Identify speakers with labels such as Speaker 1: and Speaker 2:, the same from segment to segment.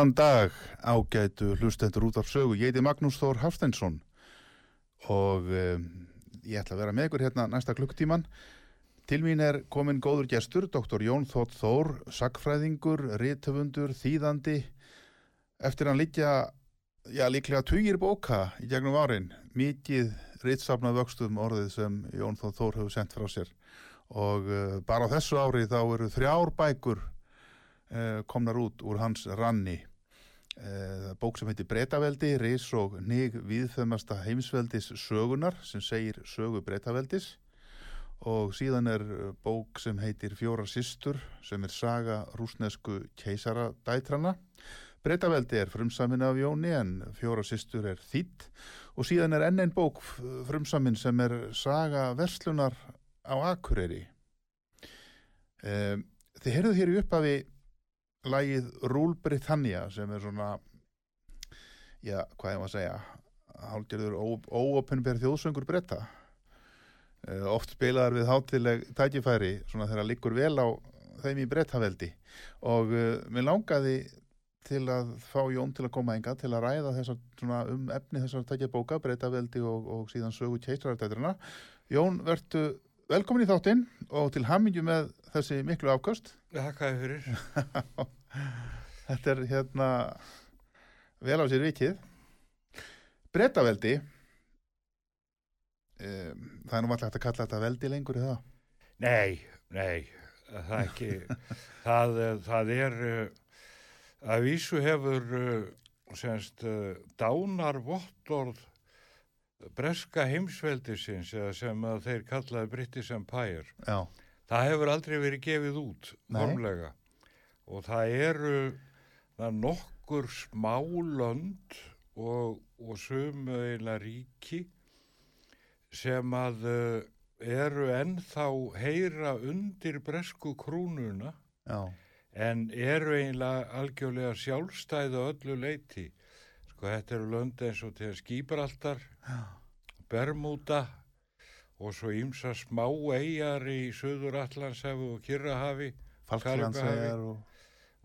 Speaker 1: Góðan dag, ágætu hlustendur út af sögu. Ég heiti Magnús Þór Hafsteinsson og um, ég ætla að vera með ykkur hérna næsta klukktíman. Til mín er komin góður gestur, doktor Jón Þótt Þór, sakfræðingur, rítöfundur, þýðandi. Eftir hann líkja, já líklega tugir bóka í gegnum árin. Mikið ríttsafnað vöxtum orðið sem Jón Þótt Þór hefur sendt frá sér. Og uh, bara á þessu ári þá eru þrjár bækur uh, komnar út úr hans ranni bók sem heitir Bretaveldi, Reis og Nig viðfemasta heimsveldis sögunar sem segir sögu Bretaveldis. Og síðan er bók sem heitir Fjórar Sistur sem er saga rúsnesku keisaradætrana Bretaveldi er frumsamin af Jóni en Fjórar Sistur er þýtt og síðan er enn einn bók frumsamin sem er saga verslunar á Akureyri. Um, Þið heyrðu hér í upphafi lægið Rúl Britannia sem er svona já, hvað ég maður að segja hálgjörður óopinber þjóðsöngur bretta uh, oft spilaðar við hátileg tækifæri svona þegar líkur vel á þeim í brettaveldi og uh, mér langaði til að fá Jón til að koma enga til að ræða þessar, svona, um efni þessar tækjabóka, brettaveldi og, og síðan sögu keistarartætrina Jón, verðu velkomin í þáttinn og til hamingju með þessi miklu afkast
Speaker 2: Þakka fyrir.
Speaker 1: Þetta er hérna vel á sér vikið. Brettaveldi, um, það er nú alltaf hægt að kalla þetta veldi lengur í það.
Speaker 2: Nei, nei, það er ekki. það, það er, að vísu hefur semst dánarvottorð breska heimsveldisins sem þeir kallaði British Empire.
Speaker 1: Já.
Speaker 2: Það hefur aldrei verið gefið út formlega og það eru það nokkur smálönd og, og sumu eiginlega ríki sem að uh, eru ennþá heyra undir bresku krúnuna
Speaker 1: Já.
Speaker 2: en eru eiginlega algjörlega sjálfstæða öllu leiti. Sko þetta eru lönd eins og til Skíbraltar, Bermuda og svo ímsa smá eigjar í Suður Allandshafu og Kirrahafi
Speaker 1: Falklandsæjar og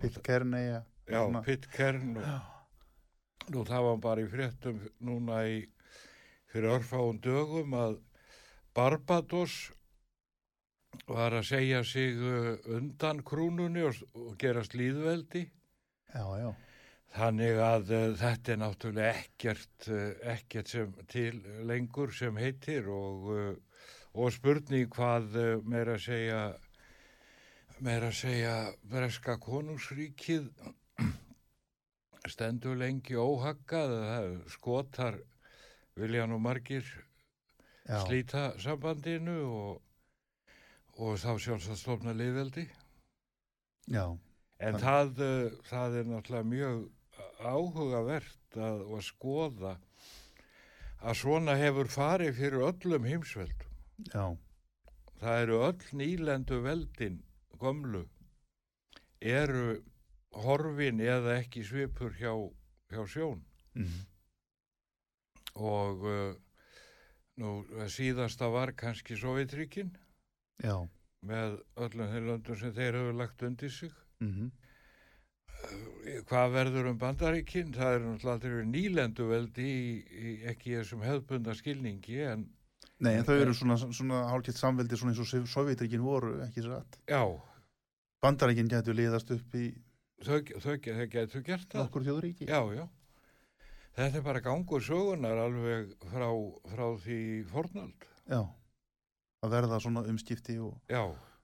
Speaker 1: Pitcairn-eiga.
Speaker 2: já, Pitcairn og nú það var bara í fréttum núna í fyrir örfáum dögum að Barbados var að segja sig undan krúnunni og, og gerast líðveldi.
Speaker 1: Já, já.
Speaker 2: Þannig að uh, þetta er náttúrulega ekkert, uh, ekkert sem til lengur sem heitir og, uh, og spurning hvað meira að segja, meira að segja breska konungsríkið stendur lengi óhaggað, það skotar vilja nú margir
Speaker 1: Já,
Speaker 2: slíta sambandinu og, og þá sjálfsagt stofna liðveldi.
Speaker 1: já,
Speaker 2: En það, það er náttúrulega mjög áhugavert að, að skoða að svona hefur farið fyrir öllum heimsveldum.
Speaker 1: já,
Speaker 2: Það eru öll nýlendu veldin gömlu eru horfin eða ekki svipur hjá, hjá sjón.
Speaker 1: Mhm,
Speaker 2: og uh, nú síðasta var kannski Sovjetríkin
Speaker 1: já,
Speaker 2: með öllum þeir löndum sem þeir hefur lagt undir sig.
Speaker 1: mhm,
Speaker 2: Hvað verður um bandaríkin? Það eru náttúrulega nýlendu veldi ekki þessum hefðbunda skilningi en
Speaker 1: Nei, en þau eru svona, svona hálfgett samveldi svona eins og Sovjetrikin voru, ekki satt.
Speaker 2: já,
Speaker 1: Bandaríkin getur liðast upp í
Speaker 2: þau, þau, þau getur gert það.
Speaker 1: okkur þjóðuríki.
Speaker 2: Já, já. Þetta er bara gangur sögunar alveg frá, frá því fornöld.
Speaker 1: Já. Að verða svona umskipti og,
Speaker 2: Já,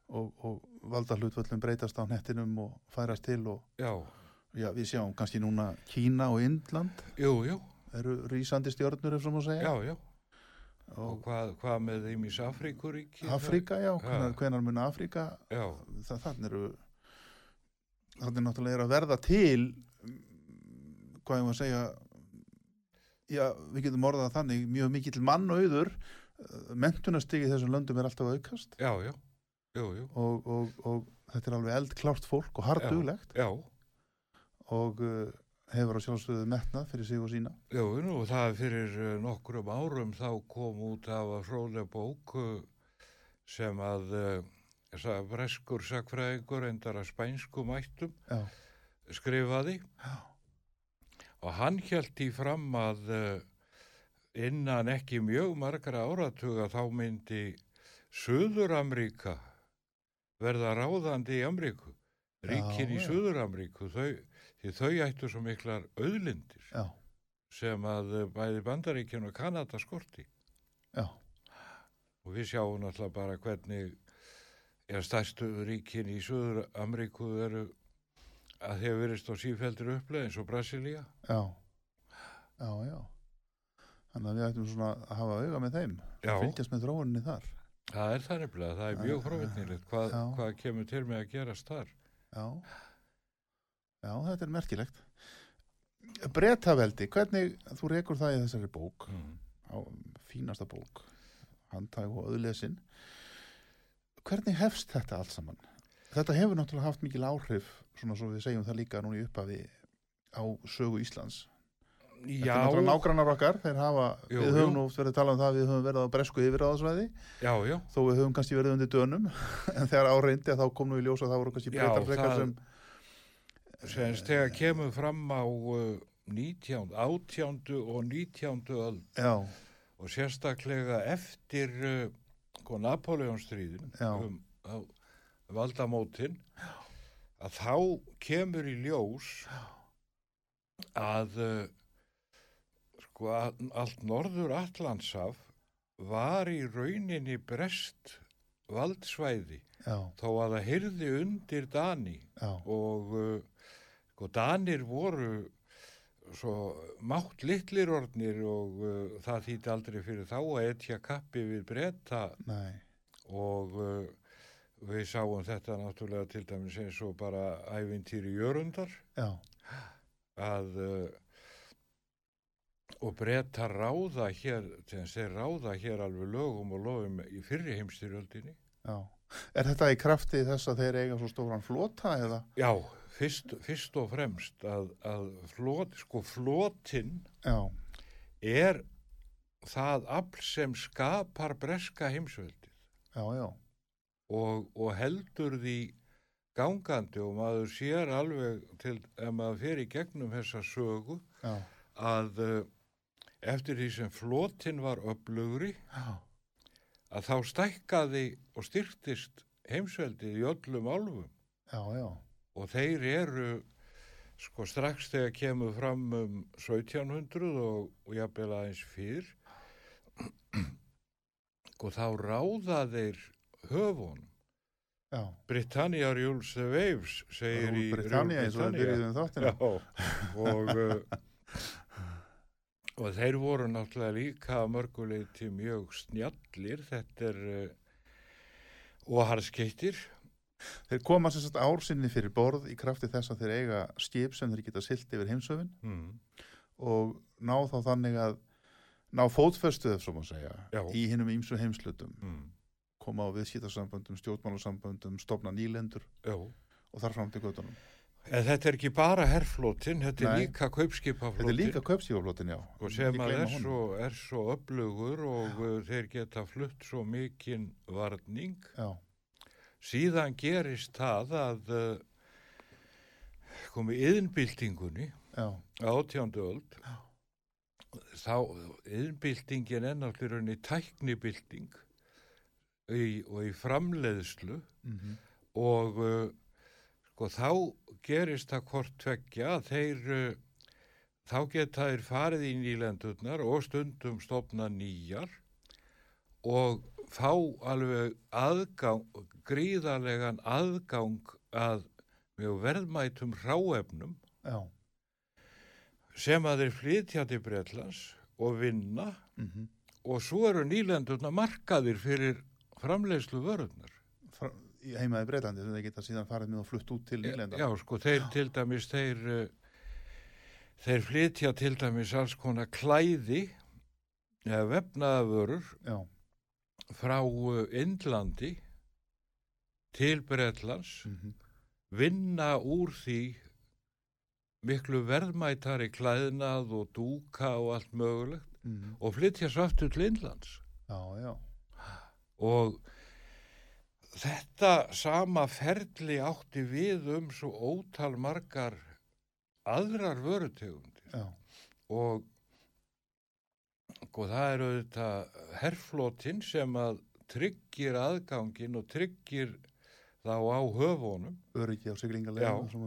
Speaker 1: og, og valda hlutvöllum breytast á nettinum og færast til og
Speaker 2: já,
Speaker 1: já, við sjáum kannski núna Kína og Indland.
Speaker 2: Jú, jú,
Speaker 1: eru rísandi stjörnur ef svo má segja.
Speaker 2: já, já. Og
Speaker 1: Og
Speaker 2: hvað, hvað með þeim í Safríkuríki?
Speaker 1: Afrika, já, hvenar, hvenar mun það, þannig eru, þannig náttúrulega er að verða til, hvað ég að segja, já, við getum orðað þannig, mjög mikill mann og auður, mentunastigi þessum löndum er alltaf aukast.
Speaker 2: Já, já, jú, jú,
Speaker 1: og, og, og þetta er alveg eldklárt fólk og hardulegt
Speaker 2: já.
Speaker 1: og uh, hefur á sjálfsögðu metnað fyrir sig og sína.
Speaker 2: Jú, nú það fyrir eh, nokkrum árum þá kom út af að fróðlega bók eh, sem að uh, breskur sakfræðingur endar að spænsku mættum
Speaker 1: Já,
Speaker 2: skrifaði.
Speaker 1: Já,
Speaker 2: og hann held í fram að uh, innan ekki mjög margra áratuga þá myndi Suður-Ameríka verða ráðandi í Ameríku ríkin í
Speaker 1: já.
Speaker 2: Suður-Ameríku þau, því þau ættu svo miklar auðlindir
Speaker 1: já,
Speaker 2: sem að eh, bæði Bandaríkjun og Kanada skorti
Speaker 1: já,
Speaker 2: og við sjáum náttúrulega bara hvernig er stærstu ríkin í Suður Ameríku eru að þeir verist á sífældir uppleið eins og Brasilia
Speaker 1: já, já, já. Þannig að við ættum svona að hafa auga með þeim, fylgjast með þróuninni þar.
Speaker 2: Það er það nefnilega, það er mjög
Speaker 1: Já,
Speaker 2: frávittnilegt hvað, hvað kemur til með að gerast þar
Speaker 1: Já, já, þetta er merkilegt. Bretaveldi, hvernig, þú rekur það í þessari bók,
Speaker 2: mm.
Speaker 1: á fínasta bók, handtæg og öðlesin. Hvernig hefst þetta allt saman? Þetta hefur náttúrulega haft mikil áhrif, svona svo við segjum það líka núna í upphafi á sögu Íslands. Þetta
Speaker 2: Já,
Speaker 1: er náttúrulega nágrannar okkar, þeir hafa,
Speaker 2: Jú,
Speaker 1: við höfum nú oft verið að tala um það, að við höfum verið á bresku
Speaker 2: já,
Speaker 1: þó við höfum kannski verið undir dönum, en þegar áreindi þá kom nú í ljósa að það voru kannski breytar frekar sem,
Speaker 2: semst þegar kemur fram á uh, 19, 18. og 19. öld.
Speaker 1: Já,
Speaker 2: og sérstaklega eftir uh, sko, Napoleonstríðin um, á, valdamótin að þá kemur í ljós að uh, sko að, allt norður Allandshaf var í rauninni brest valdsvæði.
Speaker 1: Já,
Speaker 2: þó að það hyrði undir Dani
Speaker 1: já,
Speaker 2: og uh, sko Danir voru svo mátt litlir orðnir og uh, það þýtti aldrei fyrir þá að etja kappi við breyta og uh, við sáum þetta náttúrulega til dæmis eins og bara ævintýri jörundar.
Speaker 1: Já,
Speaker 2: að uh, og breyta ráða hér, þeir ráða hér alveg lögum og lofum í fyrri heimstyrjöldinni
Speaker 1: já. Er þetta í krafti þess að þeir eiga svo stóran flota eða?
Speaker 2: Já, fyrst, fyrst og fremst að, að flot, sko flotin
Speaker 1: Já,
Speaker 2: er það afl sem skapar breska heimsveldið.
Speaker 1: Já, já,
Speaker 2: og, og heldur því gangandi og maður sér alveg til ef maður fer í gegnum þessa sögu
Speaker 1: já,
Speaker 2: að eftir því sem flotin var
Speaker 1: já,
Speaker 2: að þá stækkaði og styrtist heimsveldið í öllum álfum.
Speaker 1: Já, já,
Speaker 2: og þeir eru sko strax þegar kemur fram um 1700 og, og jafnvel aðeins fyrr og þá ráða þeir höfun. Britannia rules the waves segir í
Speaker 1: Rúl Britannia eins og við byrjuðum þáttina.
Speaker 2: Og uh, og þeir voru náttúrulega líka mörguleiti mjög snjallir þetta er uh, og harðskeitir
Speaker 1: Þeir koma sem sagt ársinni fyrir borð í krafti þess að þeir eiga skip sem þeir geta silt yfir heimsöfin
Speaker 2: mm.
Speaker 1: og ná þá þannig að ná
Speaker 2: Já.
Speaker 1: í hinnum ímsu heimslutum,
Speaker 2: Mm.
Speaker 1: koma á viðskiptarsamböndum, stjórnmálasamböndum, stopna nýlendur
Speaker 2: Já.
Speaker 1: og þar fram til göttunum.
Speaker 2: En þetta er ekki bara herflótin, þetta er
Speaker 1: Nei.
Speaker 2: líka kaupskipaflótin.
Speaker 1: Þetta er líka kaupsífaflótin, já.
Speaker 2: Og sem að er svo, er svo öflugur og uh, þeir geta flutt svo mikinn varning.
Speaker 1: Já,
Speaker 2: Síðan gerist það að uh, komi yðnbyltingunni
Speaker 1: já,
Speaker 2: á átjándu öld. Þá, yðnbyltingin er náttúrulega í tæknibylting og í framleiðslu
Speaker 1: mm
Speaker 2: og uh, sko þá gerist það hvort tveggja þeir þá geta þeir farið í nýlendurnar og stundum stopna nýjar og fá alveg aðgang, gríðarlegan aðgang að mjög verðmætum hráefnum
Speaker 1: já.
Speaker 2: sem að þeir flytja til Bretlands og vinna
Speaker 1: Mm
Speaker 2: og svo eru nýlendurnar markaðir fyrir framleiðslu vörurnar.
Speaker 1: Heima í Breitlandi sem þeir geta síðan farið með og flutt út til nýlenda.
Speaker 2: Já, sko, þeir til dæmis, þeir, uh, þeir flytja til dæmis alls konar klæði eða vefnaðavörur
Speaker 1: Já,
Speaker 2: frá uh, Indlandi til Bretlands,
Speaker 1: mm
Speaker 2: vinna úr því miklu verðmætari klæðnað og dúka og allt mögulegt
Speaker 1: mm
Speaker 2: og flytja svo aftur til Indlands.
Speaker 1: já, já.
Speaker 2: Og þetta sama ferli átti við um svo ótal margar aðrar vörutegundir
Speaker 1: Já,
Speaker 2: og, og það eru þetta herflótin sem að tryggir aðgangin og tryggir þá á höfunum
Speaker 1: öryggi á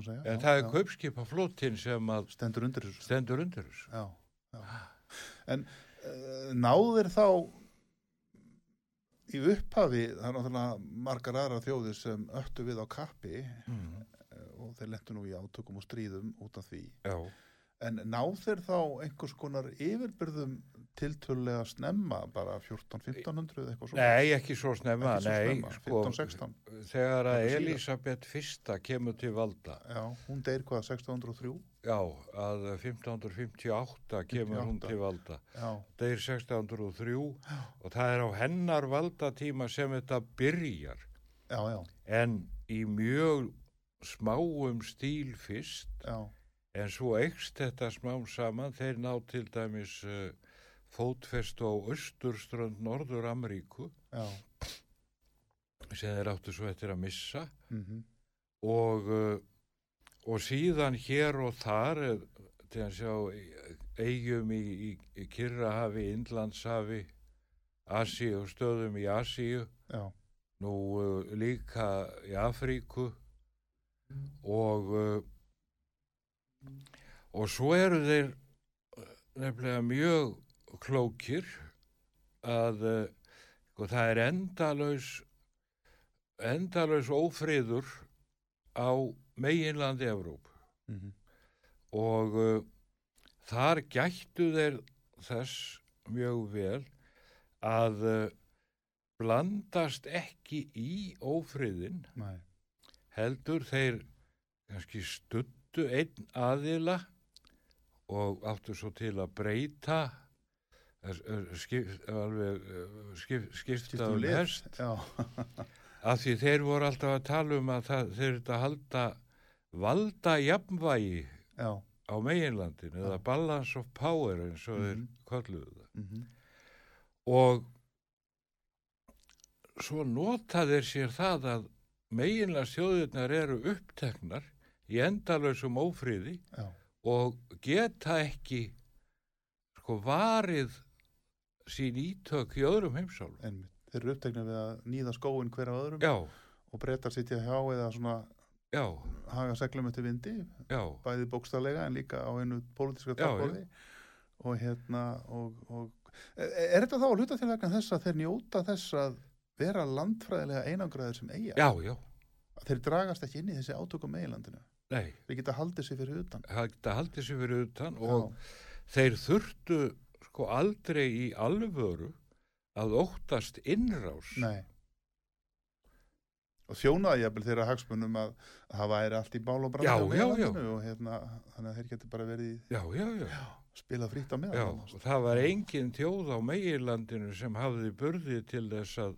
Speaker 1: segja.
Speaker 2: en það er
Speaker 1: já.
Speaker 2: kaupskipaflótin sem að
Speaker 1: Stendur undir þessu.
Speaker 2: stendur undir þessu.
Speaker 1: Já, já. En uh, náðir þá í upphafi, það er náttúrulega margar aðra þjóðir sem öttu við á kappi
Speaker 2: Mm.
Speaker 1: eh, og þeir lentu nú í átökum og stríðum út af því.
Speaker 2: Já,
Speaker 1: En náð þeir þá einhvers konar yfirbyrðum tiltölulega snemma, bara 14-1500 eða eitthvað svo?
Speaker 2: nei, ekki svo snemma,
Speaker 1: Ekki svo
Speaker 2: nei,
Speaker 1: snemma,
Speaker 2: sko,
Speaker 1: 15-16.
Speaker 2: þegar að. Elisabeth fyrsta kemur til valda,
Speaker 1: Já, hún deyr hvað, 1603?
Speaker 2: já, að 1558 kemur hún
Speaker 1: 58.
Speaker 2: til valda.
Speaker 1: Já,
Speaker 2: deyr 1603 og það er á hennar valdatíma sem þetta byrjar
Speaker 1: já, já,
Speaker 2: en í mjög smáum stíl fyrst
Speaker 1: já,
Speaker 2: en svo eikst þetta smám saman þeir ná til dæmis uh, fótfestu á austurströnd Norður Ameríku
Speaker 1: já,
Speaker 2: sem þeir áttu svo eftir að missa.
Speaker 1: Mhm,
Speaker 2: og, uh, og síðan hér og þar eh, til að sjá eigum í, í, í Kyrrahafi, Indlandshafi Asíu og stöðum í Asíu.
Speaker 1: Já,
Speaker 2: nú uh, líka í Afríku. Og uh, og svo eru þeir nefnilega mjög klókir að uh, og það er endalaus endalaus ófriður á meginlandi Evróp
Speaker 1: mhm,
Speaker 2: og uh, þar gættu þeir þess mjög vel að uh, blandast ekki í ófriðin
Speaker 1: næ,
Speaker 2: heldur þeir kannski stuttu einn aðila og áttu svo til að breyta eh, eh, skip, alveg eh, skip, skipta um
Speaker 1: lið.
Speaker 2: hest.
Speaker 1: Já,
Speaker 2: af því þeir voru alltaf að tala um að það, þeir eru að halda valda jafnvægi
Speaker 1: já,
Speaker 2: á meginlandinu eða balance of power eins og
Speaker 1: Mhm.
Speaker 2: þeir kolluðu það.
Speaker 1: Mhm,
Speaker 2: og svo nota þeir sér það að meginlega þjóðirnar eru uppteknar í endalausum ófríði
Speaker 1: já,
Speaker 2: og geta ekki sko varið sín ítök í öðrum heimsálum
Speaker 1: einmitt, þeir eru uppteknir við að nýða skóin hver af öðrum
Speaker 2: já,
Speaker 1: og breytar sitja hjá eða svona
Speaker 2: já,
Speaker 1: haga seglum eftir vindi
Speaker 2: já,
Speaker 1: bæði bókstaflega en líka á einu pólitíska
Speaker 2: Já,
Speaker 1: tafbóði og hérna og, og, er, er þetta þá að hluta til vegna þess að þeir njóta þess að vera landfræðilega einangraðir sem eiga
Speaker 2: já, já,
Speaker 1: þeir dragast ekki inn í þessi átökum meilandinu
Speaker 2: nei,
Speaker 1: þeir geta haldið sér fyrir utan?
Speaker 2: Það haldið sér fyrir utan og
Speaker 1: Já.
Speaker 2: þeir þurftu sko aldrei í alvöru að óttast innrás.
Speaker 1: Nei. Og þjónaði jafnvel þeirra hagsmunum að, að það væri allt í bál og meðlandinu og hérna, þannig að þeir geti bara verið
Speaker 2: Já, já, já.
Speaker 1: spila frýtt á meðan.
Speaker 2: og það var engin þjóð á meginlandinu sem hafði burði til þess að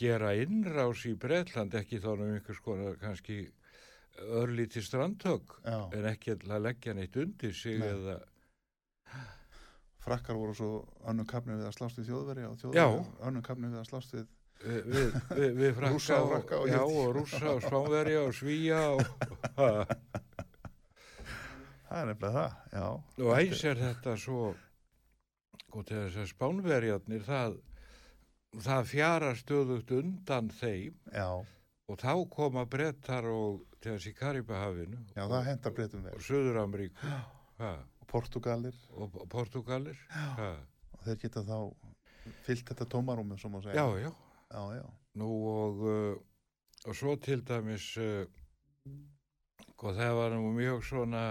Speaker 2: gera innrás í Bretland, ekki þá um einhvers konar kannski örlíti strandtök, en ekki að leggja neitt undir sig
Speaker 1: Nei.
Speaker 2: eða,
Speaker 1: frakkar voru svo önnum kapni við að slást við þjóðveri og
Speaker 2: Já.
Speaker 1: þjóðveri önnum kapni við að slást við
Speaker 2: við, við, við, frakka
Speaker 1: Rússa og frakka og
Speaker 2: já, og rússa og spánverja og svíja og,
Speaker 1: Það er nefnilega það, já.
Speaker 2: og eins er þetta svo og til þess að spánverjarnir það, það fjara stöðugt undan þeim
Speaker 1: Já,
Speaker 2: og þá koma brettar og til þess í Karibahafinu
Speaker 1: já, það hentar breytum vel.
Speaker 2: og Suður-Ameríku ha,
Speaker 1: Og Portugalir,
Speaker 2: og P- Portugalir ha,
Speaker 1: og þeir geta þá fyllt þetta tómarúmi, sem að
Speaker 2: já,
Speaker 1: segja.
Speaker 2: já,
Speaker 1: Já, já.
Speaker 2: nú og uh, og svo til dæmis uh, og það var nú mjög svona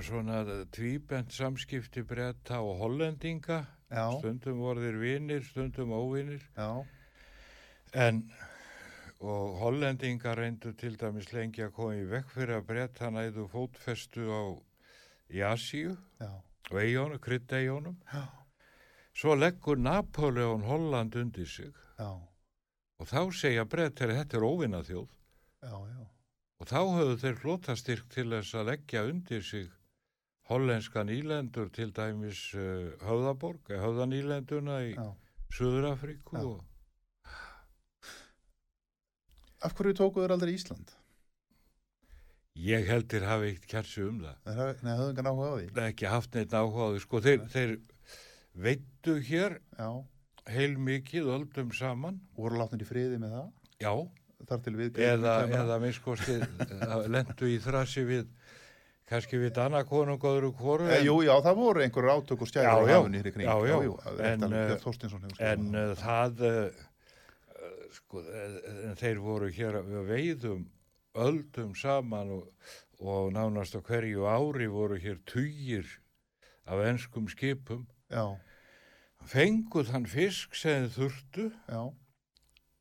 Speaker 2: svona tvíbent samskipti bretta og hollendinga.
Speaker 1: Já,
Speaker 2: stundum voru þeir vinir, stundum óvinir.
Speaker 1: Já,
Speaker 2: en og hollendingar reyndu til dæmis lengi að koma í vekk fyrir að bretta næðu fótfestu á í Asíu og eigunum, kryddeigunum
Speaker 1: já,
Speaker 2: svo leggur Napoleon Holland undir sig.
Speaker 1: Já,
Speaker 2: og þá segja brettir að þetta er óvinna þjóð.
Speaker 1: Já, já.
Speaker 2: og þá höfðu þeir flotastyrk til þess að leggja undir sig hollenska nýlendur til dæmis uh, Höfðaborg, eða Höfðanýlenduna í
Speaker 1: Já.
Speaker 2: og
Speaker 1: Af hverju tókuðu þeir aldrei Ísland?
Speaker 2: ég heldur hafi eitt kjærsi um það
Speaker 1: Nei, nei, höfðu engan áhuga á því.
Speaker 2: Er ekki haft neitt áhugaði sko, þeir, þeir veittu hér
Speaker 1: Já,
Speaker 2: heil mikið öldum saman
Speaker 1: voru látnir í friði með það.
Speaker 2: já,
Speaker 1: Þar til við
Speaker 2: eða, eða minnskosti lendu í þrasi við kannski við Danakonung og öðru hvoru
Speaker 1: E, jú, já, það voru einhverjur átök og
Speaker 2: Já,
Speaker 1: stjæður á
Speaker 2: já.
Speaker 1: hafinu hér í kring.
Speaker 2: Já, já.
Speaker 1: það er
Speaker 2: En, eh,
Speaker 1: skrifað
Speaker 2: en
Speaker 1: það.
Speaker 2: uh, það uh, uh, sko, uh, en þeir voru hér við veiðum öldum saman og, og nánast á hverju ári voru hér tugir af enskum skipum.
Speaker 1: Já,
Speaker 2: fenguð hann fisk sem þurftu.
Speaker 1: Já,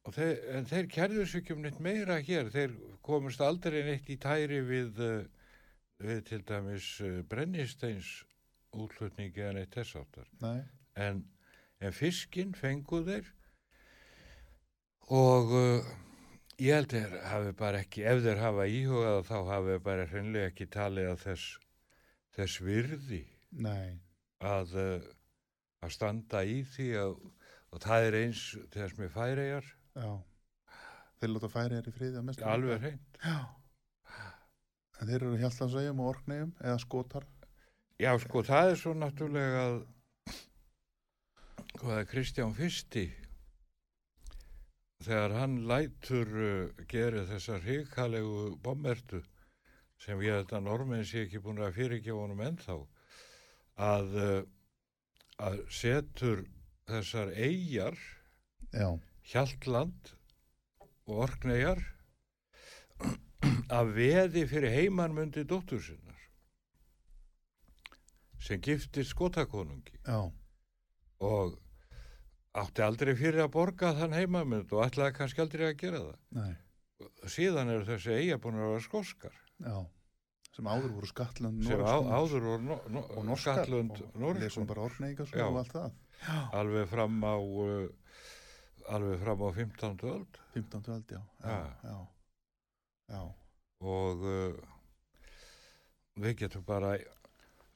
Speaker 2: og þeir, en þeir kærðu sér ekki um neitt meira hér. Þeir komist aldrei neitt í tæri við, uh, við til dæmis brennisteins útlutningi en eitt þess áttar
Speaker 1: nei,
Speaker 2: en, en fiskinn fenguð þeir og uh, ég held þeir hafi bara ekki, ef þeir hafa íhugað þá hafi þeir bara hreinlega ekki talið að þess, þess virði
Speaker 1: nei,
Speaker 2: að, uh, að standa í því að, og það er eins þess með færejar,
Speaker 1: já. Þeir láta færi hér í að mestu.
Speaker 2: alveg hreint.
Speaker 1: Þeir eru hjallansegjum og orknegjum eða skotar.
Speaker 2: Já, sko, það er svo náttúrulega að hvað er Kristján Fyrsti þegar hann lætur uh, gera þessa hrikalegu bommertu sem ég held að normenn sé ekki búin að fyrirgefa honum ennþá að, uh, að setur þessar eigjar Hjaltland og Orkneyjar að veði fyrir heimanmundi dóttur sinnar sem giftist skotakonungi.
Speaker 1: Já,
Speaker 2: og átti aldrei fyrir að borga þann heimamund og ætlaði kannski aldrei að gera það
Speaker 1: nei,
Speaker 2: síðan eru þessi eiga búin að vera skoskar
Speaker 1: já. Sem áður voru skattlönd
Speaker 2: sem á, áður og, no, no,
Speaker 1: og norskar.
Speaker 2: Skatlund
Speaker 1: og lesum bara orkneyingar
Speaker 2: Já.
Speaker 1: og allt það.
Speaker 2: alveg fram á uh, alveg fram á 15. öld
Speaker 1: 15. öld, já. Já, já, já.
Speaker 2: og uh, við getum bara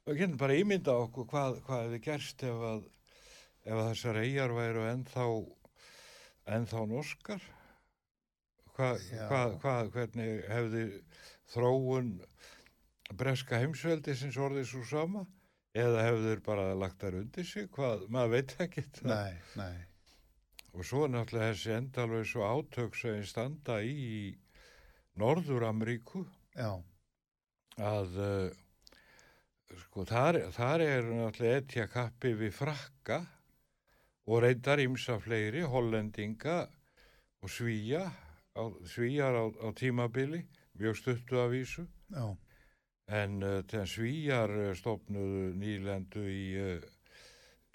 Speaker 2: við getum bara ímynda okkur hvað, hvað hefði gerst ef að ef þessar eigjar væru ennþá ennþá norskar? Hvað, hvað, hvað hvernig hefði þróun breska heimsveldi sinns orðið svo sama? Eða hefur þeir bara lagt þær undir sig, hvað, maður veit ekki.
Speaker 1: Nei, nei,
Speaker 2: Og svo er náttúrulega þessi endalveg svo átök sem standa í, Norður-Ameríku. Að uh, sko þar, þar er náttúrulega etja kappi við frakka og reyndar ímsa fleiri, hollendinga og svíja, á, svíjar á, á tímabili, mjög stuttu af vísu,
Speaker 1: já,
Speaker 2: en uh, þegar svíjar uh, stopnuðu nýlendu í, uh,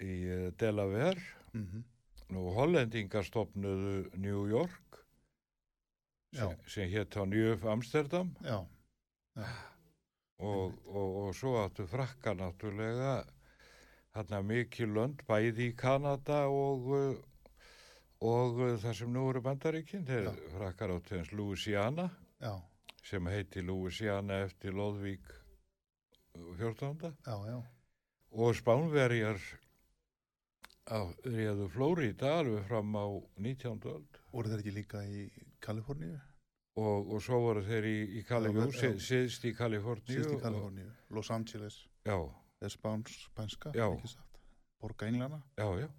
Speaker 2: í uh, Delaware
Speaker 1: mhm,
Speaker 2: og hollendingar stopnuðu New York
Speaker 1: Já.
Speaker 2: sem, sem hétt á Njöf Amsterdam.
Speaker 1: Já,
Speaker 2: og, og, og svo áttu frakka náttúrulega þarna mikið lönd bæði í Kanada og uh, og uh, það sem nú eru bandaríkinn þeir frakkar áttu eins Louisiana
Speaker 1: já,
Speaker 2: sem heiti Louisiana eftir Lóðvík 14.
Speaker 1: já, já,
Speaker 2: og Spánverjar á réðu Flórída alveg fram á 19. öld.
Speaker 1: Voru þeir ekki líka í Kaliforníu,
Speaker 2: og, og svo voru þeir í, í Kaliforníu, síðst í Kaliforníu,
Speaker 1: Los Angeles,
Speaker 2: Já,
Speaker 1: er spáns, spænska, borga englana,
Speaker 2: já, já.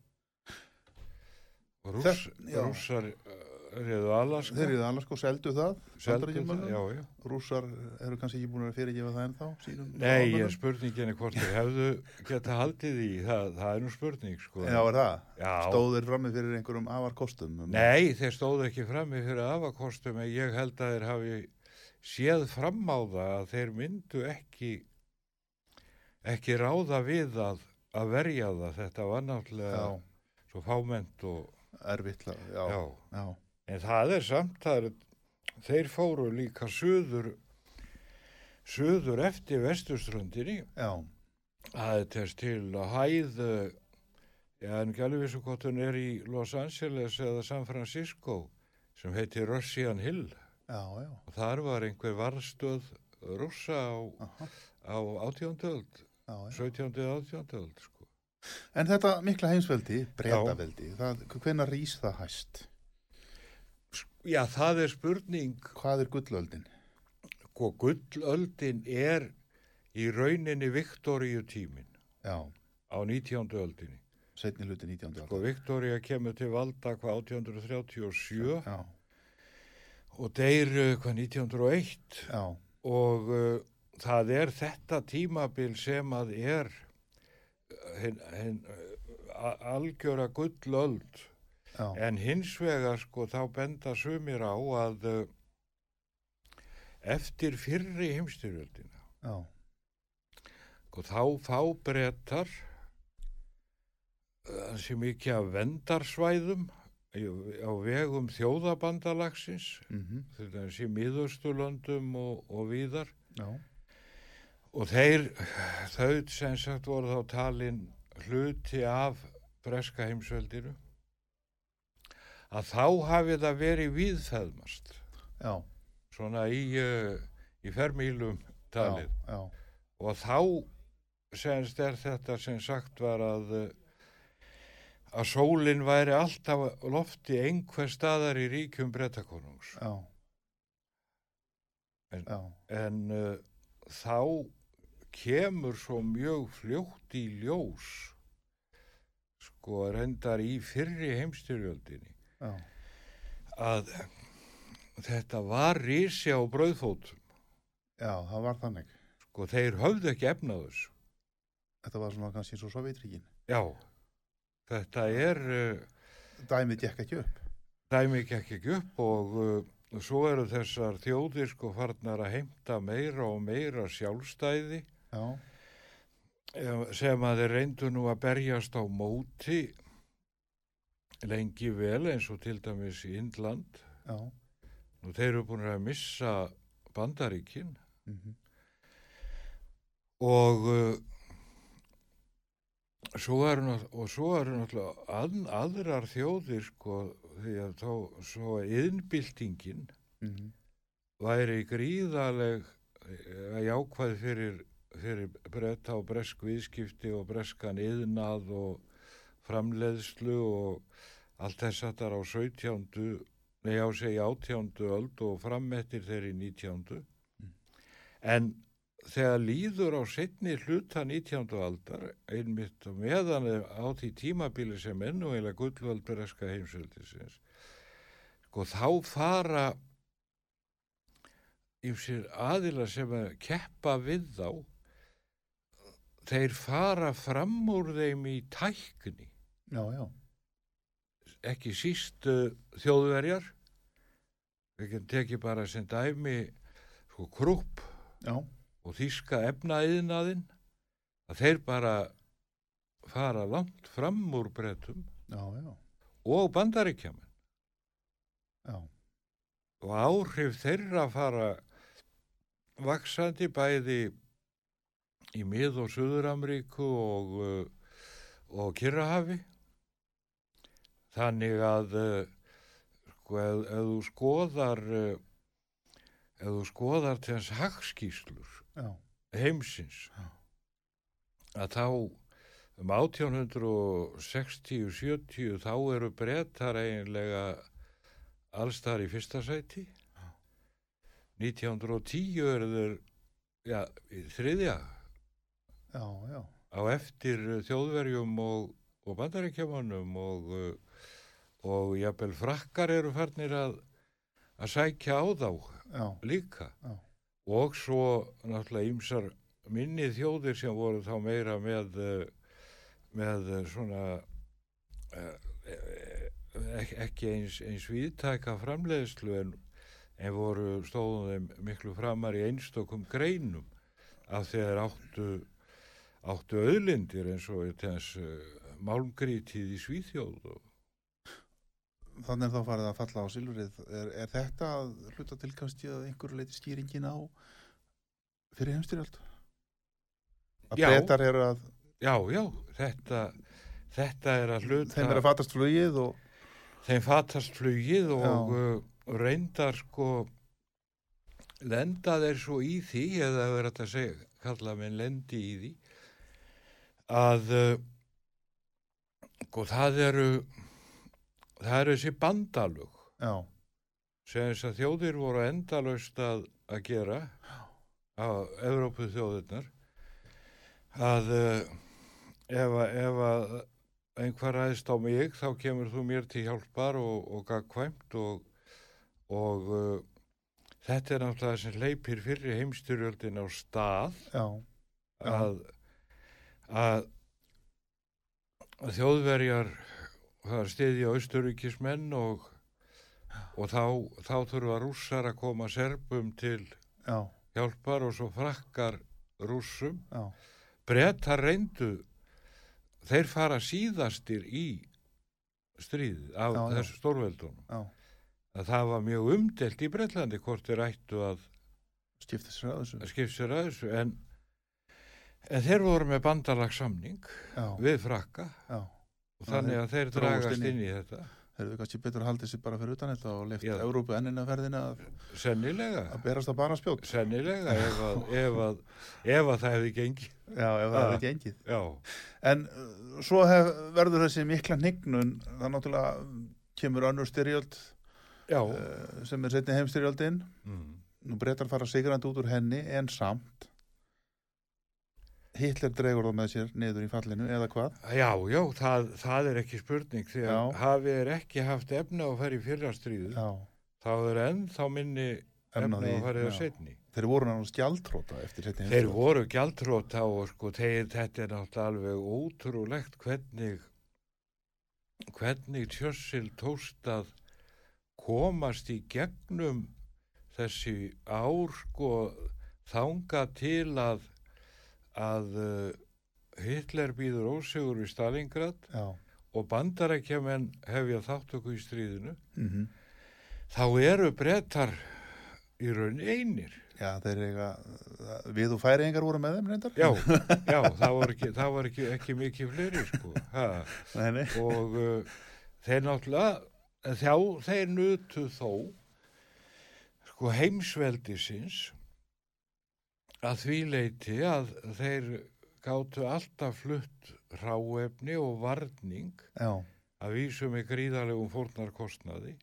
Speaker 2: Og
Speaker 1: Þess- já.
Speaker 2: rússar uh, réðu Alaska.
Speaker 1: þeir eru alveg sko seldu það,
Speaker 2: seldu það, já, já.
Speaker 1: rússar eru kannski ekki búin að fyrirgefa það ennþá, sínum
Speaker 2: Nei, ég
Speaker 1: ráðamönnum.
Speaker 2: er spurningin hvort þeir hefðu geta haldið í, það, það er nú spurning, sko.
Speaker 1: Já, er það?
Speaker 2: Já.
Speaker 1: Stóð þeir frammi fyrir einhverjum afarkostum? Um,
Speaker 2: Nei, þeir stóðu ekki frammi fyrir afakostum en ég held að þeir hafi séð fram á það að þeir myndu ekki ekki ráða við að, að verja það. Þetta var náttúrulega
Speaker 1: Já,
Speaker 2: svo fáment og
Speaker 1: erfitt, já, já,
Speaker 2: En það er samt, það er, þeir fóru líka suður, suður eftir vestuströndinni,
Speaker 1: já,
Speaker 2: það er þess til að hæð, já en hún er í Los Angeles eða San Francisco, sem heitir Russian Hill, og þar var einhver varðstöð rússa á, á átjóndöld,
Speaker 1: já, já.
Speaker 2: 17. átjóndöld, sko.
Speaker 1: En þetta mikla heimsveldi, breytaveldi, það, hvenær rís það hæst?
Speaker 2: Já, það er spurning,
Speaker 1: Hvað er gullöldin?
Speaker 2: hvað gullöldin er í rauninni Viktoríu tímin
Speaker 1: Já,
Speaker 2: á 19. öldinni.
Speaker 1: setni hluti 19.
Speaker 2: Sko, Viktoria kemur til valda hvað 1837
Speaker 1: Já,
Speaker 2: og deyr uh, hvað 1901
Speaker 1: já,
Speaker 2: og uh, það er þetta tímabil sem að er hinn hin, algjöra gullöld.
Speaker 1: Já,
Speaker 2: en hins vegar sko þá benda sumir á að uh, eftir fyrri heimstyrjöldina
Speaker 1: já,
Speaker 2: sko þá fá brettar þessi mikið af vendarsvæðum í- á vegum þjóðabandalagsins
Speaker 1: mhm,
Speaker 2: til dæmis í miðausturlöndum og, og víðar.
Speaker 1: Já,
Speaker 2: og þeir þau sem sagt voru þá talin hluti af breska heimsveldinu að þá hafi það verið viðfæðmast svona í, uh, í fermílum talið.
Speaker 1: Já, já,
Speaker 2: og þá semst er þetta sem sagt var að uh, að sólinn væri alltaf lofti einhver staðar í ríkjum brettakonungs
Speaker 1: já,
Speaker 2: En- en uh, þá kemur svo mjög fljótt í ljós sko reyndar í fyrri heimstyrjöldinni
Speaker 1: já,
Speaker 2: að þetta var rísi á brauðfótum
Speaker 1: já, það var þannig.
Speaker 2: sko þeir höfðu ekki efnað þessu
Speaker 1: Þetta var svona kannski svo Sovjetríkin.
Speaker 2: já, þetta er uh,
Speaker 1: Dæmið gekk ekki upp.
Speaker 2: dæmi gekk ekki upp og uh, svo eru þessar þjóðir sko farnar að heimta meira og meira sjálfstæði
Speaker 1: Já,
Speaker 2: eh, sem að þeir reyndu nú að berjast á móti lengi vel eins og til dæmis í Indland.
Speaker 1: Já,
Speaker 2: og þeir eru búin að missa bandaríkin.
Speaker 1: Mhm,
Speaker 2: og uh, svo eru og svo eru náttúrulega að, aðrar þjóðir sko því að þá svo að yðnbyltingin
Speaker 1: mhm,
Speaker 2: væri gríðaleg eh, jákvæð fyrir, fyrir bretta og bresk viðskipti og breskan yðnað og framleiðslu og allt þess að það á 17. Nei, á segja 18. öld og frammettir þeirri 19.
Speaker 1: Mm.
Speaker 2: En þegar líður á setni hluta 19. aldar, einmitt og meðan á því tímabili sem enn og eiginlega gullvald bereska heimsveldisins, sko þá fara ymsir aðila sem að keppa við þá, þeir fara fram úr þeim í tækni,
Speaker 1: já, já,
Speaker 2: ekki síst uh, þjóðverjar, við getum tekið bara sem dæmi, sko krúpp,
Speaker 1: já,
Speaker 2: og þýska efnaðiðnaðinn að þeir bara fara langt fram úr brettum og bandaríkjaman og áhrif þeirra fara vaksandi bæði í mið- og Suður-Ameríku og, uh, og Kyrrahafi. Þannig að uh, sko, ef, ef þú skoðar uh, ef þú skoðar til hans hagskýslur
Speaker 1: já,
Speaker 2: heimsins
Speaker 1: Já.
Speaker 2: að þá um 1860-70 þá eru brettar eiginlega allstar í fyrsta sæti. 1910 eru þeir já, í þriðja
Speaker 1: já, já,
Speaker 2: á eftir þjóðverjum og, og bandaríkjamanum og, uh, og jafnvel frakkar eru farnir að, að sækja á þá
Speaker 1: já,
Speaker 2: líka.
Speaker 1: Já.
Speaker 2: og svo náttúrulega ýmsar minni þjóðir sem voru þá meira með eh, með eh, svona eh, eh, ek- ekki eins, eins viðtæka framleiðslu en, en voru stóðum þeim miklu framar í einstökum greinum að þeir áttu áttu auðlindir eins og þess uh, málmgrítið í Svíþjóð og
Speaker 1: þannig er þá farið að falla á silfrið. Er, er þetta að hluta til kannski að einhverju leiti skýringin á fyrir heimstyrjöld að
Speaker 2: Já.
Speaker 1: breytar eru að
Speaker 2: já, já, þetta þetta er að hluta
Speaker 1: þeim er að fatast flugið og
Speaker 2: þeim fatast flugið og uh, reyndar sko lenda þeir svo í því eða verður þetta að segja, kalla menn lendi í því að uh, sko það eru það eru þessi bandalög
Speaker 1: já,
Speaker 2: sem þess að þjóðir voru endalaust að, að gera á Evrópu þjóðirnar að ef, að- ef að einhver ræðist á mig þá kemur þú mér til hjálpar og, og gagkvæmt og, og uh, þetta er náttúrulega sem leipir fyrir heimstyrjöldin á stað
Speaker 1: já, Já.
Speaker 2: að, að þjóðverjar það stiðja austuríkismenn og, og þá, þá þurfa rússar að koma serbum til
Speaker 1: já,
Speaker 2: hjálpar og svo frakkar rússum.
Speaker 1: já,
Speaker 2: Brettar reyndu, þeir fara síðastir í stríð af
Speaker 1: Já,
Speaker 2: þessu stórveldunum. Að það var mjög umdelt í Bretlandi hvort þeir ættu að
Speaker 1: skipta sér að þessu
Speaker 2: en, en þeir voru með bandalagsamning við frakka.
Speaker 1: Já,
Speaker 2: og þannig að þeir dragast
Speaker 1: inn í-
Speaker 2: þetta.
Speaker 1: Þeir eru kannski betur að halda sér bara fyrir utan þetta og leift
Speaker 2: Já.
Speaker 1: Európu ennina ferðina að, að berast að bara spjót.
Speaker 2: Sennilega ef að, ef að, ef að það hefði gengið.
Speaker 1: Já, ef það
Speaker 2: Ah.
Speaker 1: er ekki engið
Speaker 2: já,
Speaker 1: en uh, svo hef, verður þessi mikla hnignun það náttúrulega kemur önnur styrjöld uh, sem er setni heimstyrjöldin
Speaker 2: mm.
Speaker 1: nú breytar fara sigrandi út úr henni en samt Hitler dregur það með sér niður í fallinu eða hvað?
Speaker 2: Já, já, það, það er ekki spurning því að
Speaker 1: Já.
Speaker 2: hafi er ekki haft efna að fara í fyrra stríðu
Speaker 1: já,
Speaker 2: þá er ennþá minni
Speaker 1: Efni á
Speaker 2: efna að fara í setni
Speaker 1: þeir voru náttúrulega skjaldróta eftir setni
Speaker 2: þeir voru gjaldróta og sko þeir, þetta er náttúrulega alveg ótrúlegt hvernig hvernig Churchill tóst að komast í gegnum þessi ár sko þanga til að að uh, Hitler býður ósegur í Stalingrad
Speaker 1: já,
Speaker 2: og bandarækjamenn hefja þáttöku í stríðinu.
Speaker 1: Mm
Speaker 2: þá eru brettar í raun einir.
Speaker 1: Já þeir eiga við og færiðingar voru með þeim reyndar.
Speaker 2: Já, já, það var ekki, það var ekki, ekki mikið fleiri sko.
Speaker 1: Nei, nei.
Speaker 2: og uh, þeir náttúrulega þjá þeir nutu þó sko heimsveldisins að því leiti að þeir gátu alltaf flutt ráefni og varning
Speaker 1: já,
Speaker 2: að vísu með gríðalegum fórnarkostnaði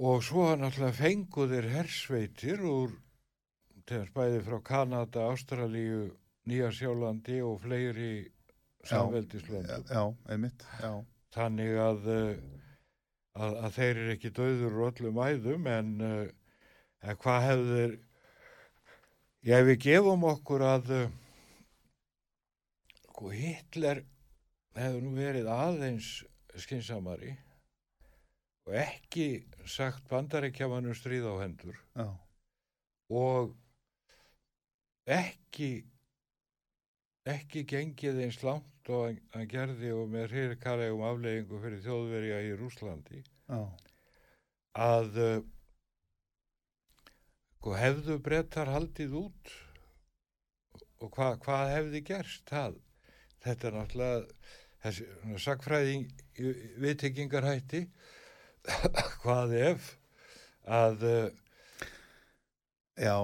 Speaker 2: og svo náttúrulega fengu þeir hersveitir úr þess bæði frá Kanada, Ástralíu, Nýja Sjálandi og fleiri samveldislöndum.
Speaker 1: Já, einmitt, já.
Speaker 2: Þannig að, eh, að, að þeir eru ekki döður úr öllum æðum en, eh, en hvað hefur Já, við gefum okkur að uh, Hitler hefur nú verið aðeins skinsamari og ekki sagt bandaríkjamanum stríð á hendur
Speaker 1: Já,
Speaker 2: og ekki ekki gengið eins langt og hann- gerði og með hrýrkalegum afleggingu fyrir þjóðverja í Rúslandi
Speaker 1: já,
Speaker 2: að uh, sko, hefðu brettar haldið út og hva, hvað hefði gerst það þetta er náttúrulega þessi sakfræðing viðtengingarhætti hvað ef að uh,
Speaker 1: já.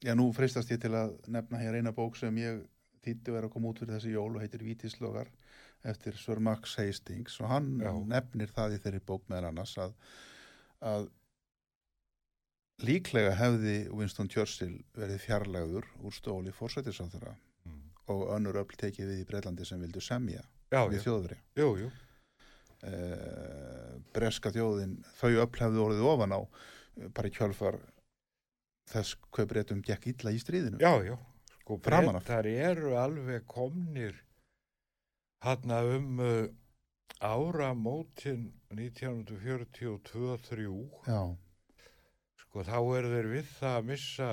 Speaker 1: Já, nú freistast ég til að nefna hér eina bók sem ég þýttu er að koma út fyrir þessi jól og heitir Vítislogar eftir Sir Max Hastings og hann
Speaker 2: Já.
Speaker 1: nefnir það í þeirri bók meðan annars að, að líklega hefði Winston Churchill verið fjarlægur úr stóli fórsættisáþara
Speaker 2: Mm.
Speaker 1: og önnur öll tekið við í Breitlandi sem vildu semja
Speaker 2: já,
Speaker 1: við þjóðveri.
Speaker 2: jú,
Speaker 1: Eh, breska þjóðin, þau öll hefðu orðið ofan á eh, bara í kjölfar þess hvað breytum gekk illa í stríðinu.
Speaker 2: já, já sko brettar eru alveg komnir hann um uh, áramótin 1942-3
Speaker 1: Já,
Speaker 2: sko þá eru þeir við það að missa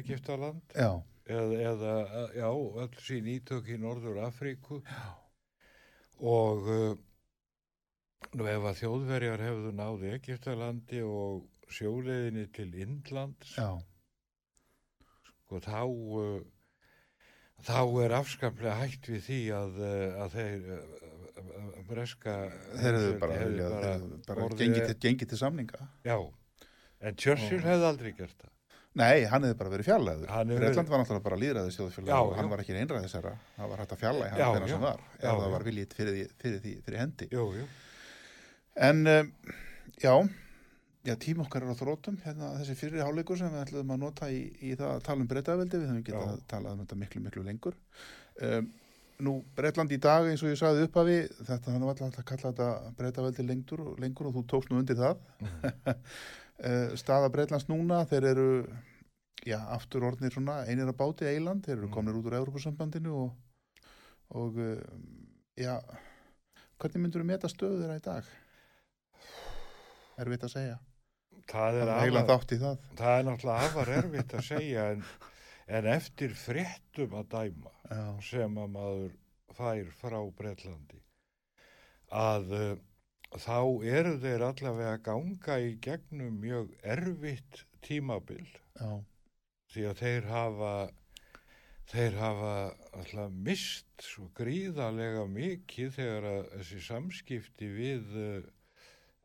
Speaker 2: Egiptaland
Speaker 1: já,
Speaker 2: eða, eða já, öll sín ítök í Norður Afríku já. og uh, nú ef að þjóðverjar hefðu náði Egiptalandi og sjóleiðinni til Indlands
Speaker 1: já,
Speaker 2: og þá uh, þá er afskaplega hægt við því að, uh, að þeir breska
Speaker 1: þeir hefðu bara,
Speaker 2: bara
Speaker 1: bara gengið, til, til samninga.
Speaker 2: já, en Churchill
Speaker 1: Ó.
Speaker 2: hefði aldrei gert það
Speaker 1: Nei, hann hefði bara verið.
Speaker 2: Hann hefði
Speaker 1: Breitland var náttúrulega bara líðræðið sjóðfélag
Speaker 2: Já,
Speaker 1: og hann var ekki einræðisera. Það var hægt að fjarlæði hann
Speaker 2: Já,
Speaker 1: hvernig
Speaker 2: já.
Speaker 1: sem var.
Speaker 2: Já,
Speaker 1: það var viljið fyrir, fyrir, því, fyrir hendi.
Speaker 2: jú, jú,
Speaker 1: En um, já, já, tím okkar er á þrótum, hérna þessi fyrri hálfleikur sem við ætlum að nota í, í það að tala um breytaveldi, við höfum getað að tala um þetta miklu, miklu lengur. Um, nú, Breitland í dag, eins og ég sagði uppafi, þetta hann var alltaf að kalla þetta breytaveldi lengur, lengur og þú tókst nú undir það. uh, staða Breitlands núna, þeir eru, já, aftur orðnir svona einir að báti eiland, þeir eru
Speaker 2: Mm.
Speaker 1: komnir út úr Európusambandinu og, og uh, já, hvernig myndur þú meta stöðu þeirra í dag? Erfitt að segja.
Speaker 2: það er,
Speaker 1: Það er
Speaker 2: afar,
Speaker 1: þátt í það.
Speaker 2: það er náttúrulega afar erfitt að segja en, en eftir fréttum að dæma
Speaker 1: Já,
Speaker 2: sem að maður fær frá Bretlandi að uh, þá eru þeir allavega að ganga í gegnum mjög erfitt tímabil.
Speaker 1: Já,
Speaker 2: því að þeir hafa þeir hafa alltaf mist svo gríðarlega mikið þegar að þessi samskipti við uh,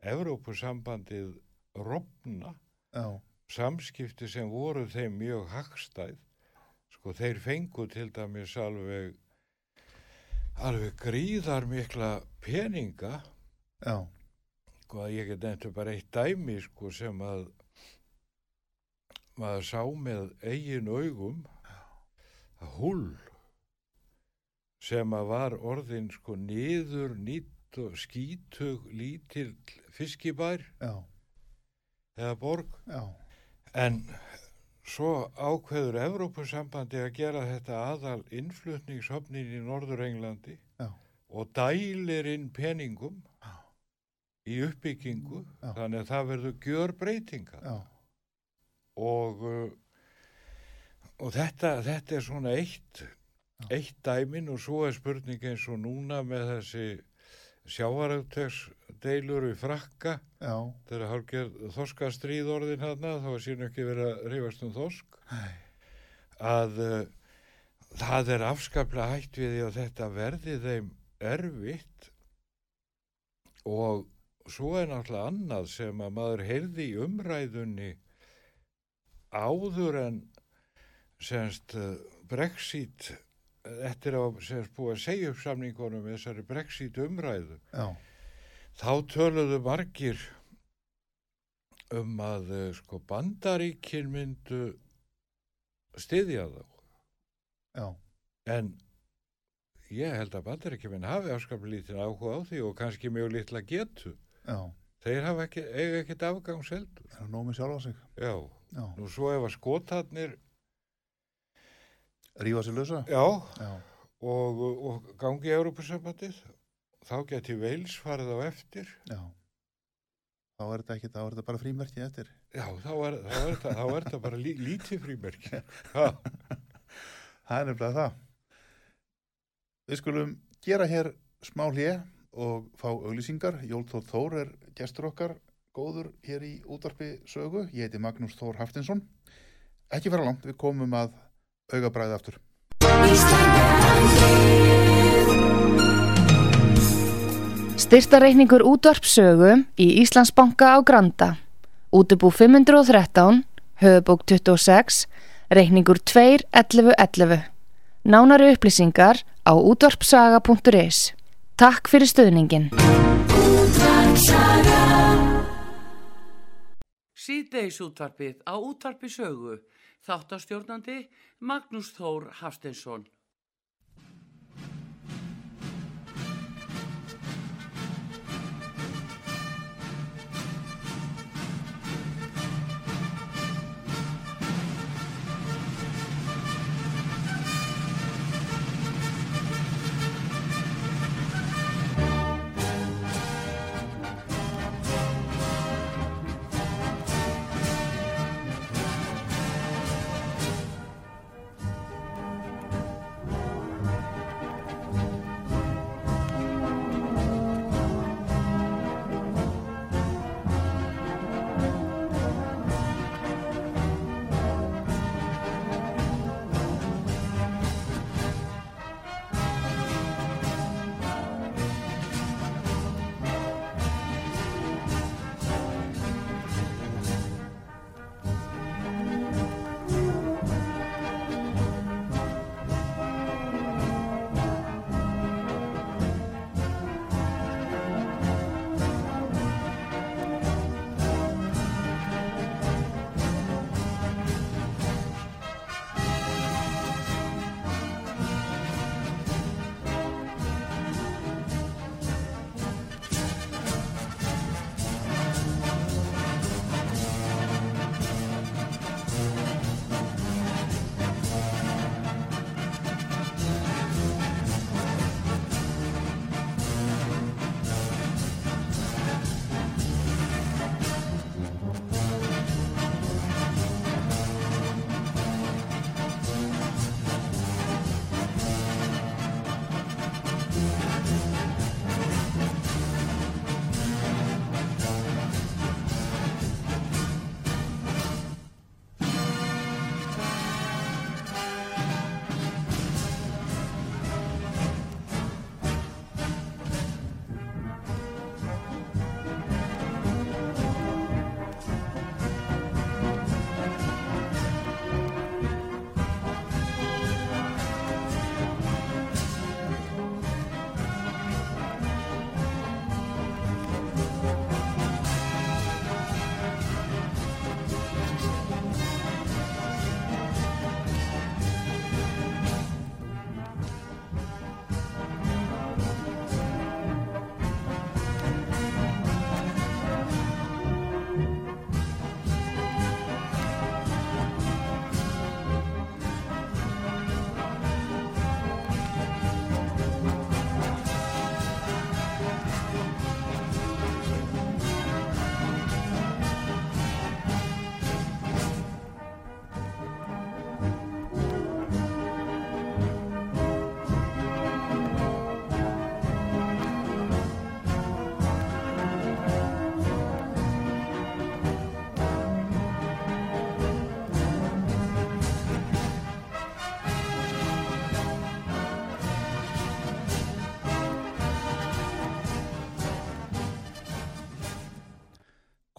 Speaker 2: Evrópusambandið rofna. Samskipti sem voru þeim mjög hagstæð. Sko þeir fengu til dæmis alveg alveg gríðar mikla peninga
Speaker 1: já,
Speaker 2: sko að ég get nefntu bara eitt dæmi sko sem að maður sá með eigin augum að hull sem að var orðin sko niður nýtt og skítug lítil fiskibær
Speaker 1: já,
Speaker 2: eða borg
Speaker 1: já,
Speaker 2: En svo ákveður Evrópusambandi að gera þetta aðal innflutningshöfnin í Norður-Englandi
Speaker 1: Já.
Speaker 2: og dælir inn peningum
Speaker 1: Já.
Speaker 2: Í uppbyggingu
Speaker 1: Já.
Speaker 2: þannig að það verður gjör breytinga
Speaker 1: já,
Speaker 2: og, uh, og þetta, þetta er svona eitt, eitt dæmin og svo er spurning eins og núna með þessi sjávarautegsdeilur í frakka.
Speaker 1: Já,
Speaker 2: þegar hálfgerð þorskastríð orðin hérna þá er síðan ekki verið að reyfast um þorsk.
Speaker 1: Nei.
Speaker 2: að uh, það er afskaplega hægt við því að þetta verði þeim erfitt og svo er náttúrulega annað sem að maður heyrði í umræðunni áður en semst Brexit eftir að semst búið að segja upp samningunum þessari Brexit umræðu
Speaker 1: já,
Speaker 2: þá töluðu margir um að sko bandaríkin myndu styðja þá.
Speaker 1: Já,
Speaker 2: En ég held að bandaríkjuminn hafi afskaplega lítið áhuga á því og kannski mjög litla getu.
Speaker 1: Já,
Speaker 2: Þeir hafa ekki, eiga ekkert afgangseldur.
Speaker 1: er það nóg með sjálfa sig.
Speaker 2: Já,
Speaker 1: Já,
Speaker 2: nú svo ef að skotarnir,
Speaker 1: rífa sér lausa.
Speaker 2: já,
Speaker 1: Já,
Speaker 2: og, og gangi í Európusambandið, þá geti Veils farið á eftir.
Speaker 1: já. Þá er þetta ekki, þá er þetta bara frímerki eftir.
Speaker 2: Já, þá er, þá er, þetta, þá er þetta bara lí, lítið frímerki. Ha,
Speaker 1: Það er nefnilega það. Við skulum gera hér smá hlje og fá auglýsingar. Jólþór Þór er gestur okkar, góður hér í útvarpi sögu. Ég heiti Magnús Þór Haftinsson. Ekki fara langt, við komum að augabræði aftur.
Speaker 3: Styrtareikningur útvarpsögu í Íslandsbanka á Granda. Útubú 513, höfubók 26, reikningur 2.11.11. Nánari upplýsingar á útvarpsaga.is. Takk fyrir stöðningin.
Speaker 4: Síðdeis útvarpið á útvarpi sögu. Þáttastjórnandi Magnús Þór Hafsteinsson.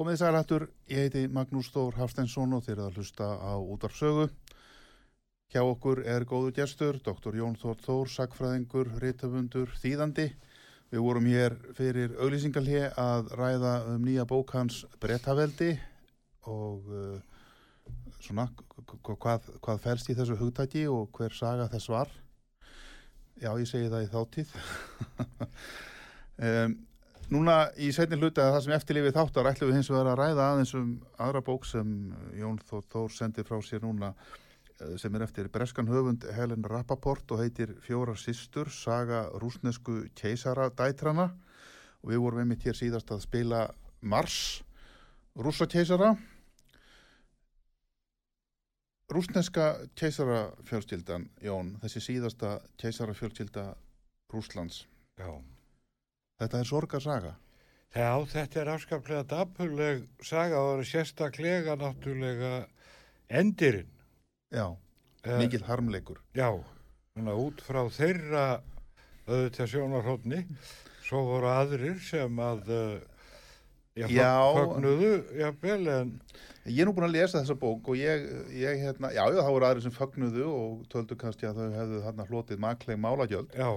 Speaker 1: Komið sælættur, ég heiti Magnús Þór Hafsteinsson og þeir eru að hlusta á útvarpsögu. Hjá okkur er góðu gestur, Dr. Jón Þór Þór, sagfræðingur, reytafundur, þýðandi. Við vorum hér fyrir auglýsingalhi að ræða um nýja bók hans Brettaveldi og uh, svona hvað, hvað felst í þessu hugtæki og hver saga þess var. Já, ég segi það í þáttíð. um, núna í setni hluta það sem eftirlifið þáttar ætlum við hins vegar að ræða aðeins um aðra bók sem Jón Þór, Þór sendi frá sér núna eh, sem er eftir breskan höfund Helen Rappaport og heitir Fjórar systur, saga rúsnesku keisara dætrana og við vorum einmitt hér síðast að spila Mars, rússa keisara rúsneska keisara fjölskyldan Jón, þessi síðasta keisara fjölskylda Rúslands
Speaker 2: Já.
Speaker 1: Þetta er sorgarsaga.
Speaker 2: Já, þetta er afskaplega dapurleg saga og það er sérstaklega náttúrulega endirinn.
Speaker 1: já,
Speaker 2: Eh,
Speaker 1: mikill harmleikur.
Speaker 2: Já, svona út frá þeirra auðvitað sjónarhóttni, svo voru aðrir sem að uh, já,
Speaker 1: Já.
Speaker 2: fögnuðu, jafnvel, en
Speaker 1: Ég er nú búin að lesa þessa bók og ég, ég hérna, já, já, það voru aðrir sem fögnuðu og töldu kannski að þau hefðu þarna hlotið makleg málagjöld.
Speaker 2: Já,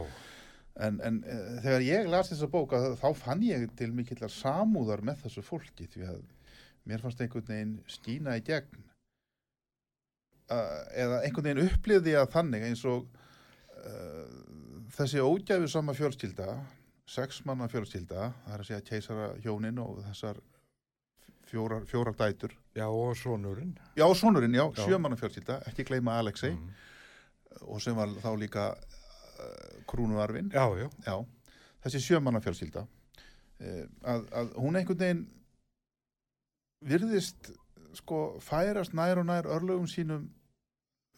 Speaker 1: en, en e, þegar ég las þessa bók að, þá fann ég til mikillar samúðar með þessu fólki því að mér fannst einhvern veginn skína í gegn uh, eða einhvern veginn upplifði að þannig eins og uh, þessi ógæfu sama fjölskylda sex manna fjölskylda það er að segja keisara hjónin og þessar fjórar, fjórar dætur
Speaker 2: já, og sonurinn.
Speaker 1: Já, sonurinn, já,
Speaker 2: Já.
Speaker 1: sjömanna fjölskylda, ekki gleyma Alexei
Speaker 2: Mm.
Speaker 1: og sem var þá líka krúnuarfin.
Speaker 2: Já, já,
Speaker 1: Já, þessi sjömanna fjölskylda uh, að, að hún einhvern veginn virðist sko færast nær og nær örlögum sínum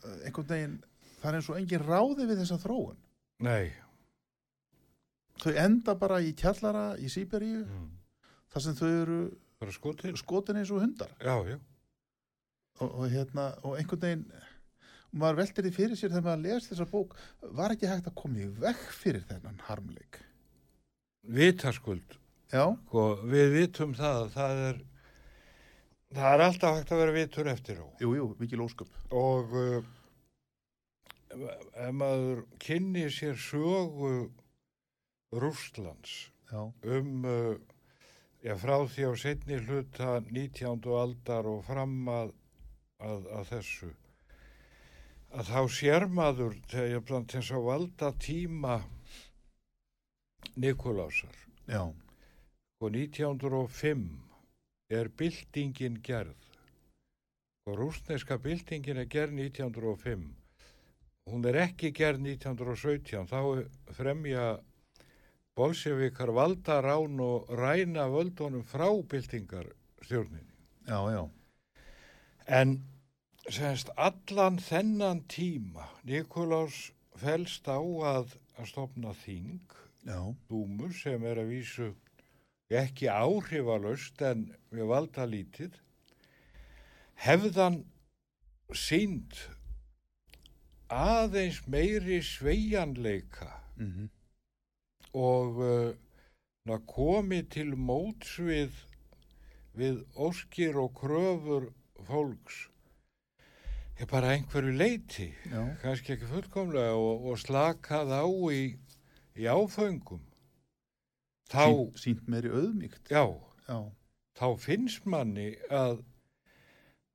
Speaker 1: uh, einhvern veginn, það er eins og engin ráði við þessa þróun.
Speaker 2: nei,
Speaker 1: Þau enda bara í kjallara í Sýberíu
Speaker 2: mm.
Speaker 1: þar sem þau eru
Speaker 2: skotin.
Speaker 1: skotin eins og hundar
Speaker 2: Já, já,
Speaker 1: og, og, hérna, og einhvern veginn maður veltir því fyrir sér þegar maður les þessa bók var ekki hægt að koma í vekk fyrir þennan harmleik
Speaker 2: vitaskuld. Sko, við vitum það, að það er, það er alltaf hægt að vera vitur eftir á.
Speaker 1: jú, jú, mikil ósköp
Speaker 2: og uh, ef maður kynni sér sögu Rústlands
Speaker 1: já,
Speaker 2: um uh, já, frá því á setni hluta 19. aldar og fram að, að, að þessu að þá sér maður þegar þess að valda tíma Nikolásar
Speaker 1: já,
Speaker 2: og 1905 er byltingin gerð. Og rúsneska byltingin er gerð 1905 hún er ekki gerð 1917 þá fremja bolsjevikar valda rán og ræna völdunum frá byltingarstjórninni.
Speaker 1: Já, já.
Speaker 2: En semst allan þennan tíma Nikolás felst á að, að stopna þing
Speaker 1: já,
Speaker 2: dúmu sem er að vísu ekki áhrifalöst en við valda lítið. Hefðan sínd aðeins meiri sveigjanleika
Speaker 1: mm
Speaker 2: og uh, komið til móts við, við óskir og kröfur fólks er bara einhverju leiti
Speaker 1: já,
Speaker 2: kannski ekki fullkomlega og, og slakað á í, í áföngum. Þá,
Speaker 1: Sýnt, sínt meiri auðmíkt
Speaker 2: já,
Speaker 1: já,
Speaker 2: þá finnst manni að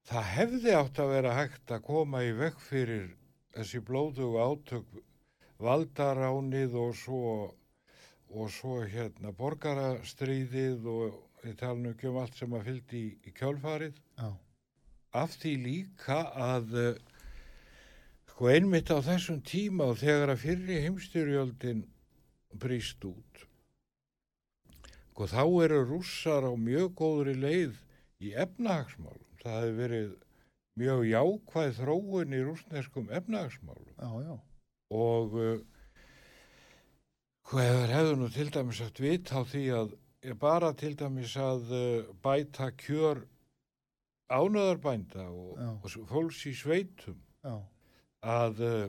Speaker 2: það hefði átt að vera hægt að koma í vekk fyrir þessi blóðugu átök valdaránið og svo og svo hérna borgarastríðið og ég tala nú ekki um allt sem að fylgdi í, í kjálfarið
Speaker 1: já,
Speaker 2: af því líka að eh, sko einmitt á þessum tíma og þegar að fyrri heimstyrjöldin brýst út sko þá eru rússar á mjög góðri leið í efnahagsmálum. Það hefði verið mjög jákvæð þróun í rússneskum efnahagsmálum.
Speaker 1: Já, já,
Speaker 2: og uh, hvað hefur nú til dæmis haft vit á því að ég bara til dæmis að bæta kjör ánöðarbænda og, og fólks í sveitum
Speaker 1: já,
Speaker 2: að uh,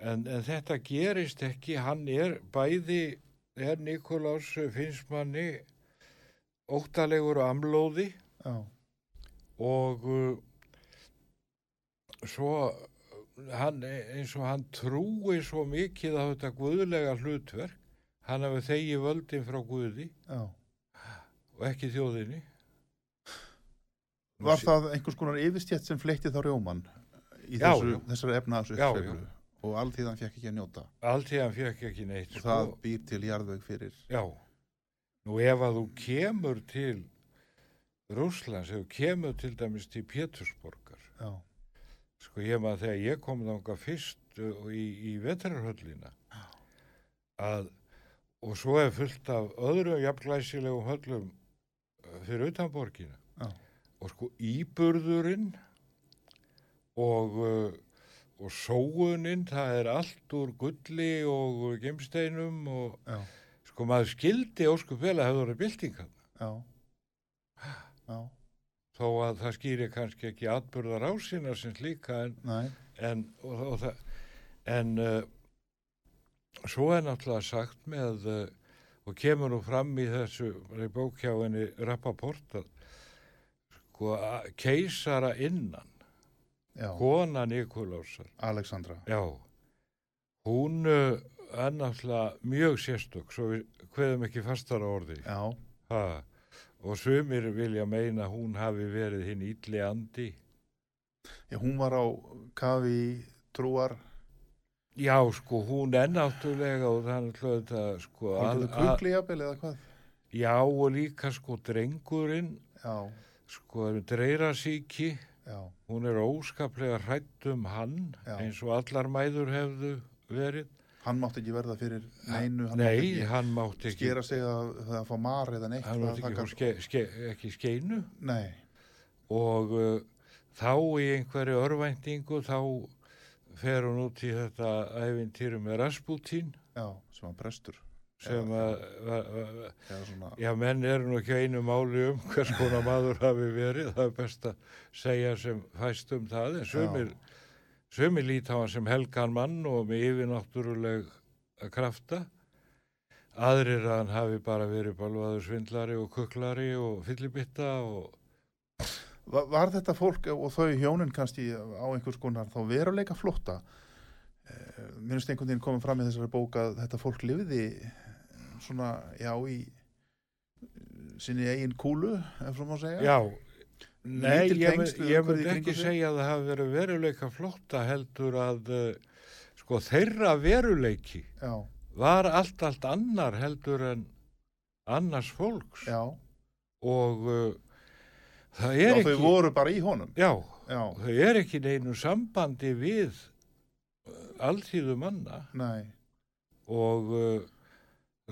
Speaker 2: en, en þetta gerist ekki. Hann er bæði er Nikolás uh, finnst manni óttalegur amlóði
Speaker 1: já,
Speaker 2: og uh, svo hann, eins og hann trúi svo mikið á þetta guðlega hlutverk hann hafi þegi völdin frá guði
Speaker 1: já,
Speaker 2: og ekki þjóðinni
Speaker 1: Var það einhvers konar yfirstjætt sem fleitti þá rjóman í þessu, þessari
Speaker 2: Já,
Speaker 1: efnaðsuppsveiflu
Speaker 2: já.
Speaker 1: og alltíðan fekk ekki að njóta?
Speaker 2: Alltíðan fekk ekki neitt,
Speaker 1: og
Speaker 2: sko.
Speaker 1: það býr til jarðveg fyrir.
Speaker 2: Já, nú ef að þú kemur til Rússlands, ef þú kemur til dæmis til Pétursborgar,
Speaker 1: já,
Speaker 2: sko ég maður þegar ég kom þanga fyrst uh, í, í vetrarhöllina, að, og svo er fullt af öðru jafnglæsilegum höllum uh, fyrir utanborgina, og sko íburðurinn og, uh, og sóunin, það er allt úr gulli og gemsteinum og
Speaker 1: já,
Speaker 2: sko maður skildi óskup vel að hefur verið byltingan
Speaker 1: já. Já,
Speaker 2: þó að það skýri kannski ekki atbyrðar ásina sem slíka en, en, og, og það, en uh, svo er náttúrulega sagt með uh, og kemur nú fram í þessu bókjáinni Rappaport að keisara innan.
Speaker 1: Já.
Speaker 2: Kona Nikolásar
Speaker 1: Alexandra,
Speaker 2: já. Hún uh, er náttúrulega mjög sérstök svo við hveðum ekki fastar á orði ha, og sumir vilja meina að hún hafi verið hinn ítli andi.
Speaker 1: Já, hún var á kafi trúar.
Speaker 2: Já, sko, hún er náttúrulega og það er náttúrulega þetta, sko,
Speaker 1: Haldið
Speaker 2: að-
Speaker 1: kukli jafnvel eða hvað?
Speaker 2: já, og líka, sko, drengurinn,
Speaker 1: Já,
Speaker 2: sko, er dreyrasíki,
Speaker 1: já,
Speaker 2: hún er óskaplega hrætt um hann,
Speaker 1: Já.
Speaker 2: eins og allar mæður hefðu verið.
Speaker 1: hann mátti ekki verða fyrir neinu, hann
Speaker 2: Nei,
Speaker 1: mátti
Speaker 2: hann mátti
Speaker 1: ekki
Speaker 2: ekki,
Speaker 1: skera sig að það að fá mar eða neitt.
Speaker 2: hann mátti
Speaker 1: það-
Speaker 2: ekki, fá ske, ske, ekki skeinu
Speaker 1: Nei,
Speaker 2: og uh, þá í einhverju örvæntingu þá fer hún út í þetta æfintýru með Rasputín
Speaker 1: já, sem var prestur.
Speaker 2: Sem að, að, að Já, menn eru nú ekki einu máli um hvers konar maður hafi verið, það er best að segja sem fæst um það, en líta á hann sem helgan mann og með yfirnáttúruleg krafta, aðrir að hann hafi bara verið balvaður svindlari og kuklari og fyllibitta og
Speaker 1: var, var þetta fólk og þau hjónin kannski á einhvers konar þá veruleika flótta? Eh, Mér finnst einhvern veginn komið fram í þessari bók að þetta fólk lifði svona, já, í eh, sinni eigin kúlu, ef svo má segja.
Speaker 2: já, nei, ég, ég
Speaker 1: í
Speaker 2: ekki segja að það hafi verið veruleika flotta heldur að uh, sko þeirra veruleiki
Speaker 1: Já,
Speaker 2: var allt, allt annar heldur en annars fólks.
Speaker 1: Já,
Speaker 2: og uh, það
Speaker 1: já
Speaker 2: er
Speaker 1: þau
Speaker 2: ekki
Speaker 1: voru bara í honum.
Speaker 2: já,
Speaker 1: Já,
Speaker 2: þau er ekki neinu sambandi við alþýðu manna
Speaker 1: nei,
Speaker 2: og uh,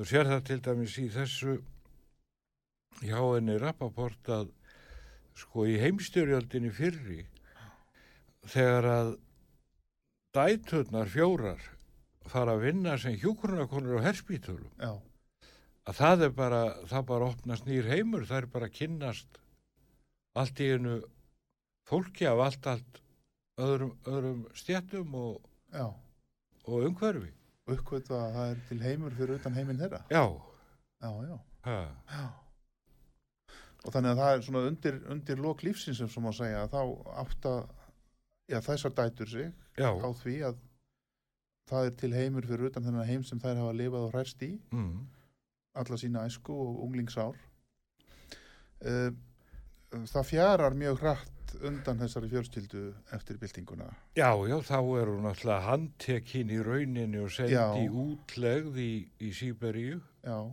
Speaker 2: þú sér það til dæmis í þessu hjá henni rappaport að sko í heimstyrjöldinni fyrri þegar að dæturnar fjórar fara að vinna sem hjúkrunakonur á herspítulum
Speaker 1: já,
Speaker 2: að það er bara, það bara opnast nýr heimur, það er bara kynnast allt í einu fólki af allt, allt öðrum, öðrum stjættum og, og umhverfi.
Speaker 1: Uppkvötu að það er til heimur fyrir utan heiminn þeirra.
Speaker 2: Já,
Speaker 1: Já, já, já. Og þannig að það er svona undir, undir lok lífsins sem má segja að þá átt að, þessar dætur sig á því að það er til heimur fyrir utan þennan heim sem þær hafa lifað og hræst í
Speaker 2: mm,
Speaker 1: alla sína æsku og unglingsár. Uh, það fjarar mjög hratt undan þessari fjölskyldu eftir byltinguna.
Speaker 2: já, já, þá er hún alltaf handtekinn í rauninni og sendi
Speaker 1: Já.
Speaker 2: útlegð í, í Sýberíu.
Speaker 1: Já.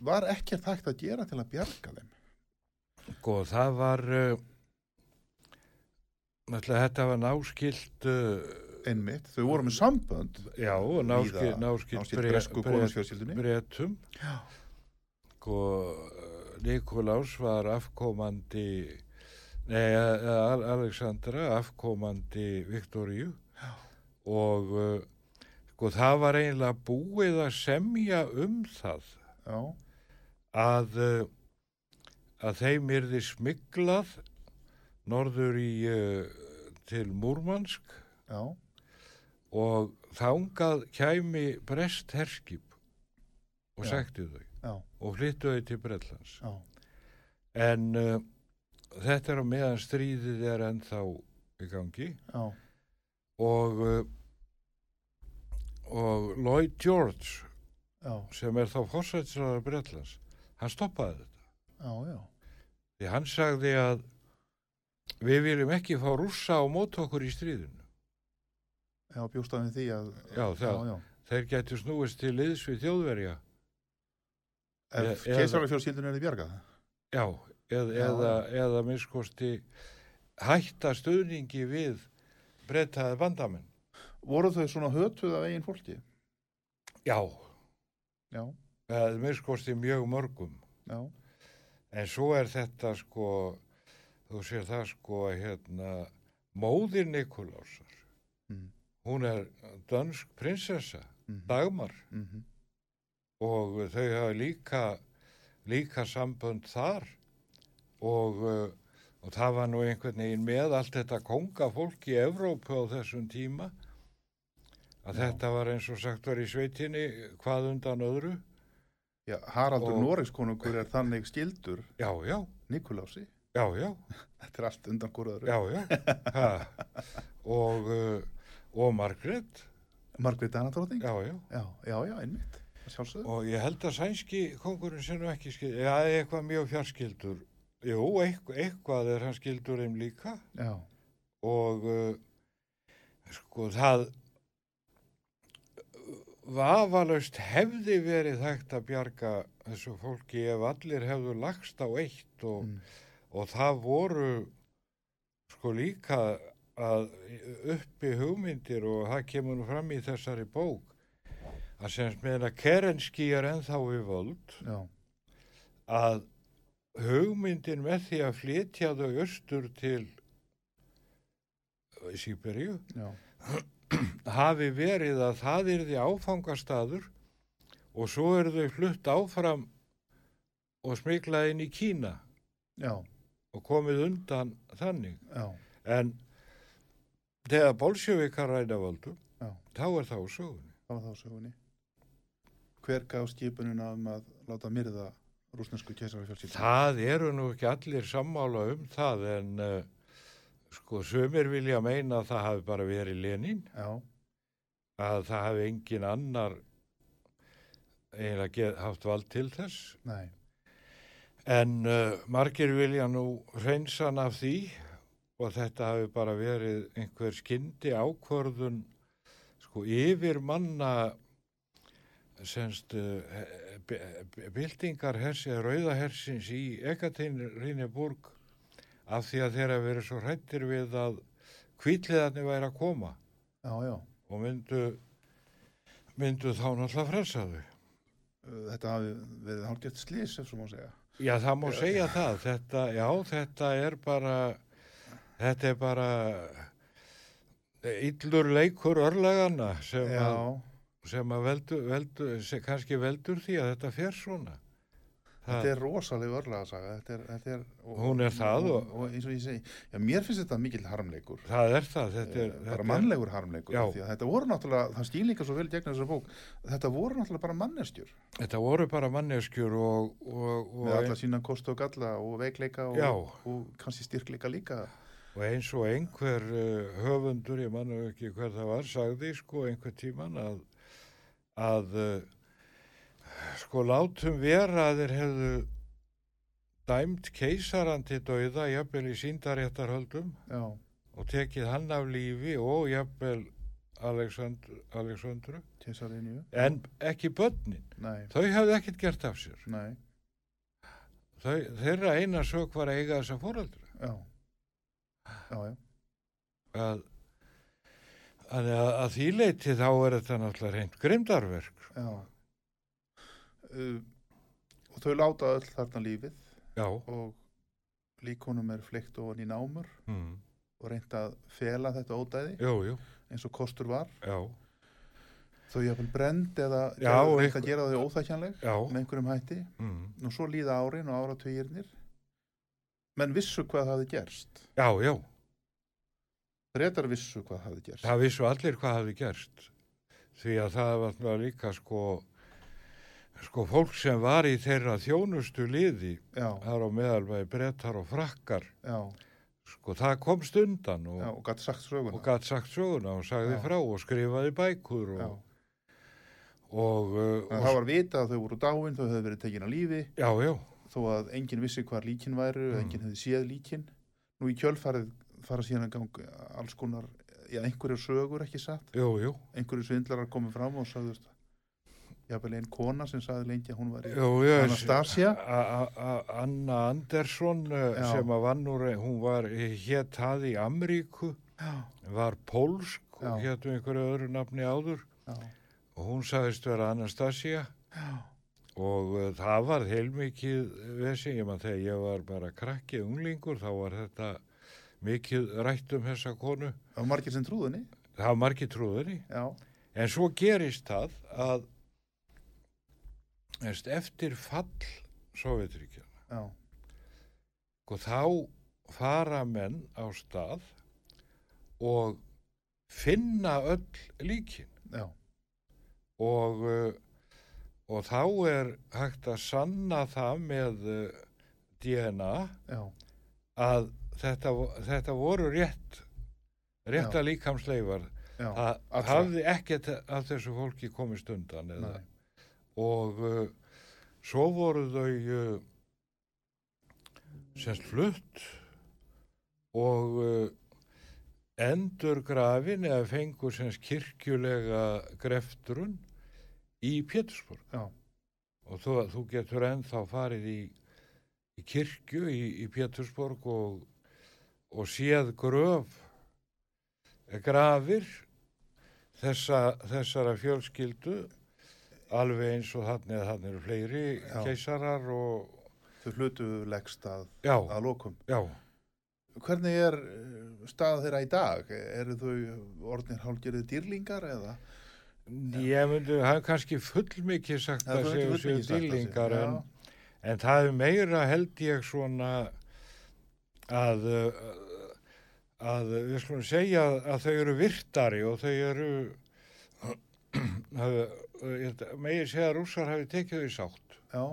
Speaker 1: Var ekkert hægt að gera til að bjarga þeim?
Speaker 2: Og Sko, það var, uh, náttúrulega þetta var náskilt, uh,
Speaker 1: Einmitt, þau voru með sambönd
Speaker 2: já, og náskilt,
Speaker 1: víða,
Speaker 2: náskilt,
Speaker 1: náskilt bresku
Speaker 2: Nikolás var afkomandi, nei, Al- Alexandra, afkomandi Viktoríu. Og uh, sko, það var eiginlega búið að semja um það
Speaker 1: Já,
Speaker 2: að, uh, að þeim yrði smiglað norður í uh, til Múrmansk.
Speaker 1: Já,
Speaker 2: og þangað kæmi brest herskip og
Speaker 1: Já.
Speaker 2: sekti þau
Speaker 1: já,
Speaker 2: og flyttu þau til Brellans.
Speaker 1: já,
Speaker 2: En uh, þetta er á meðan stríðið er ennþá í gangi.
Speaker 1: Já,
Speaker 2: og, uh, og Lloyd George
Speaker 1: já,
Speaker 2: sem er þá fórsætsraðar Brellans, hann stoppaði þetta. því hann sagði að við viljum ekki fá rússa á mót okkur í stríðinu.
Speaker 1: Já, bjóstaðin því að...
Speaker 2: Já, það-
Speaker 1: Já, já.
Speaker 2: þeir getur snúist til liðs við þjóðverja
Speaker 1: Ef keisarafjölskyldun er þið bjargað?
Speaker 2: já, eð,
Speaker 1: Já.
Speaker 2: eða, eða minnskosti hætta stuðningi við breytaði bandamenn
Speaker 1: Voru þau svona hötuð af eigin fólki?
Speaker 2: já,
Speaker 1: Já,
Speaker 2: eða minnskosti mjög mörgum
Speaker 1: já,
Speaker 2: En svo er þetta sko, þú sér það sko hérna, móðir Nikolásar,
Speaker 1: mm.
Speaker 2: hún er dansk prinsessa,
Speaker 1: Mm.
Speaker 2: Dagmar,
Speaker 1: Mm
Speaker 2: og þau hafa líka, líka sambönd þar og, uh, og það var nú einhvern veginn með allt þetta kongafólk í Evrópu á þessum tíma, að
Speaker 1: Já.
Speaker 2: þetta var eins og sagt var í sveitinni hvað undan öðru.
Speaker 1: Já, Haraldur Noregskonungur er þannig skildur
Speaker 2: Já, já,
Speaker 1: Nikolási.
Speaker 2: já, já.
Speaker 1: Þetta er allt undan hvort öðru.
Speaker 2: Já, já, og, uh, og Margrét
Speaker 1: Danadróting.
Speaker 2: já, já,
Speaker 1: já, já, já, einmitt. Sjálfsögðu.
Speaker 2: og ég held að sænski kongurinn sem ekki skildur, já, eitthvað mjög fjarskildur, jú, eitthvað, er hann skildur þeim líka
Speaker 1: Já,
Speaker 2: og uh, sko það vafalaust hefði verið hægt að bjarga þessu fólki ef allir hefðu lagst á eitt og
Speaker 1: mm.
Speaker 2: og það voru sko líka að uppi hugmyndir og það kemur fram í þessari bók að semst meðan að Kerenski er ennþá við völd
Speaker 1: já,
Speaker 2: að hugmyndin með því að flytja þau austur til Sýberíu hafi verið að það yrði áfangastadur og svo eru þau flutt áfram og smiklað inn í Kína
Speaker 1: já,
Speaker 2: og komið undan þannig
Speaker 1: já,
Speaker 2: En þegar bolsjövikar ræna völdum,
Speaker 1: Já.
Speaker 2: þá er það á sögunni.
Speaker 1: það var þá sögunni. Hver gaf skipununa um að láta myrða rúsnesku keisarafjölskyldun?
Speaker 2: Það eru nú ekki allir sammála um það en uh, sko sömur vilja meina að það hafi bara verið Lenin,
Speaker 1: Já,
Speaker 2: að það hafi engin annar eiginlega haft vald til þess.
Speaker 1: nei,
Speaker 2: En uh, margir vilja nú hreinsan af því og þetta hafi bara verið einhver skyndi ákvörðun sko yfir manna semst uh, byltingar hersi eða rauðahersins í Ekatinrineburg af því að þeirra verið svo hrættir við að kvítliðarnir væri að koma
Speaker 1: já, já.
Speaker 2: og myndu myndu þá náttúrulega frelsa þau.
Speaker 1: Uh, Þetta hafi verið hálfgett slís, ef svo má segja.
Speaker 2: Já, það má segja það. Þetta, já, þetta er bara, þetta er bara illur leikur örlagana sem, að,
Speaker 1: Já,
Speaker 2: sem að veldur, veldur, sem kannski veldur því að þetta fer svona.
Speaker 1: þetta er rosalega örlagasaga. Þetta er, þetta er,
Speaker 2: Hún er það
Speaker 1: og,
Speaker 2: og-
Speaker 1: og eins og ég segi, já, mér finnst þetta mikill harmleikur.
Speaker 2: Það er það, þetta er,
Speaker 1: Eh,
Speaker 2: þetta
Speaker 1: bara
Speaker 2: er-
Speaker 1: mannlegur harmleikur því að þetta voru náttúrulega, það skýr líka svo vel gegn þessar bók, þetta voru náttúrulega bara manneskjur
Speaker 2: Þetta voru bara manneskjur og, og,
Speaker 1: með alla sína kostu og galla og veikleika og kannski styrkleika líka
Speaker 2: og eins og einhver uh, höfundur, ég manna ekki hver það var, sagði sko einhver tíman að, að uh, sko látum vera að þeir hefðu dæmt keisaran til dauða jafnvel í síndaréttarhöldum
Speaker 1: já,
Speaker 2: og tekið hann af lífi og jafnvel Alexandru
Speaker 1: keisarinnju
Speaker 2: en ekki börnin.
Speaker 1: nei,
Speaker 2: Þau hefðu ekkert gert af sér. Þau, þeirra eina sök var að eiga þessa fóraldra.
Speaker 1: já já,
Speaker 2: Að, að, því leiti þá er þetta náttúrulega reynd grimdarverk.
Speaker 1: já uh, og þau láta öll þarna lífið
Speaker 2: Já.
Speaker 1: og líkonum er fleikt ofan í námur
Speaker 2: Mm.
Speaker 1: og reynt að fela þetta ódæði
Speaker 2: Jú, jú,
Speaker 1: eins og kostur var
Speaker 2: já,
Speaker 1: þau jafnvel brend eða
Speaker 2: eitthvað-
Speaker 1: að gera þau óþækjanleg
Speaker 2: já.
Speaker 1: með einhverjum hætti
Speaker 2: Mm.
Speaker 1: og svo líða árin og áratugirnir menn vissu hvað hafði gerst
Speaker 2: Já, já,
Speaker 1: Bretar vissu hvað hafði gerst
Speaker 2: það vissu allir hvað hafi gerst. Því að það var líka sko, sko fólk sem var í þeirra þjónustu liði,
Speaker 1: já,
Speaker 2: þar á meðalvægi brettar og frakkar,
Speaker 1: já,
Speaker 2: sko það komst undan og,
Speaker 1: og gæti sagt söguna
Speaker 2: og gatt sagt söguna og sagði
Speaker 1: Já.
Speaker 2: frá og skrifaði bækur og, og, uh, og
Speaker 1: það var vita að þau voru dáin þau hefðu verið tekin að lífi
Speaker 2: já, já,
Speaker 1: þó að enginn vissi hvar líkin væru,
Speaker 2: Mm.
Speaker 1: enginn hefði séð líkin. Nú í kjölfarið fara síðan að ganga alls konar, já, einhverju sögur ekki satt,
Speaker 2: jú, jú,
Speaker 1: einhverju svindlarar komið fram og sagðust, jáfnvel einn kona sem sagði lengi að hún var í
Speaker 2: jú,
Speaker 1: Anastasia.
Speaker 2: Anna Andersson uh,
Speaker 1: Já.
Speaker 2: sem að vann úr, hún var hétt það í Amríku,
Speaker 1: Já,
Speaker 2: var pólsk og hétt um einhverju öðru nafni áður.
Speaker 1: Já,
Speaker 2: og hún sagðist vera Anastasia.
Speaker 1: Já,
Speaker 2: og það var heilmikið vesi, ég maður þegar ég var bara krakki unglingur þá var þetta mikið rætt um þessa konu.
Speaker 1: Það var margir sem trúðinni,
Speaker 2: það var margir trúðinni
Speaker 1: já,
Speaker 2: en svo gerist það að eftir fall Sovjetríkjana og þá fara menn á stað og finna öll líkin.
Speaker 1: Já,
Speaker 2: og, uh, og þá er hægt að sanna það með uh, DNA
Speaker 1: já,
Speaker 2: að þetta, þetta voru rétt rétta
Speaker 1: Já.
Speaker 2: líkamsleifar. Það hafði ekkert af þessu fólki komist undan eða, og uh, svo voru þau uh, semst flutt og uh, endur grafin eða fengur semst kirkjulega greftrun í Pétursborg.
Speaker 1: Já,
Speaker 2: og þú, þú getur ennþá farið í, í kirkju í, í Pétursborg og, og séð gröf grafir þessa, þessara fjölskyldu alveg eins og þannig að þannig eru fleiri
Speaker 1: Já.
Speaker 2: keisarar og
Speaker 1: þau hlutu leggst að, að lokum.
Speaker 2: já,
Speaker 1: Hvernig er eh, staða þeirra í dag? Eru þau orðnir hálgerið dýrlingar eða?
Speaker 2: ég myndi, það er kannski fullmikið sagt að
Speaker 1: að séu,
Speaker 2: dýrlingar en. En það er meira held ég svona að, að við skulum segja að þau eru virtari og þau eru, megin segja að rússar hafi tekið þau í sátt.
Speaker 1: Já,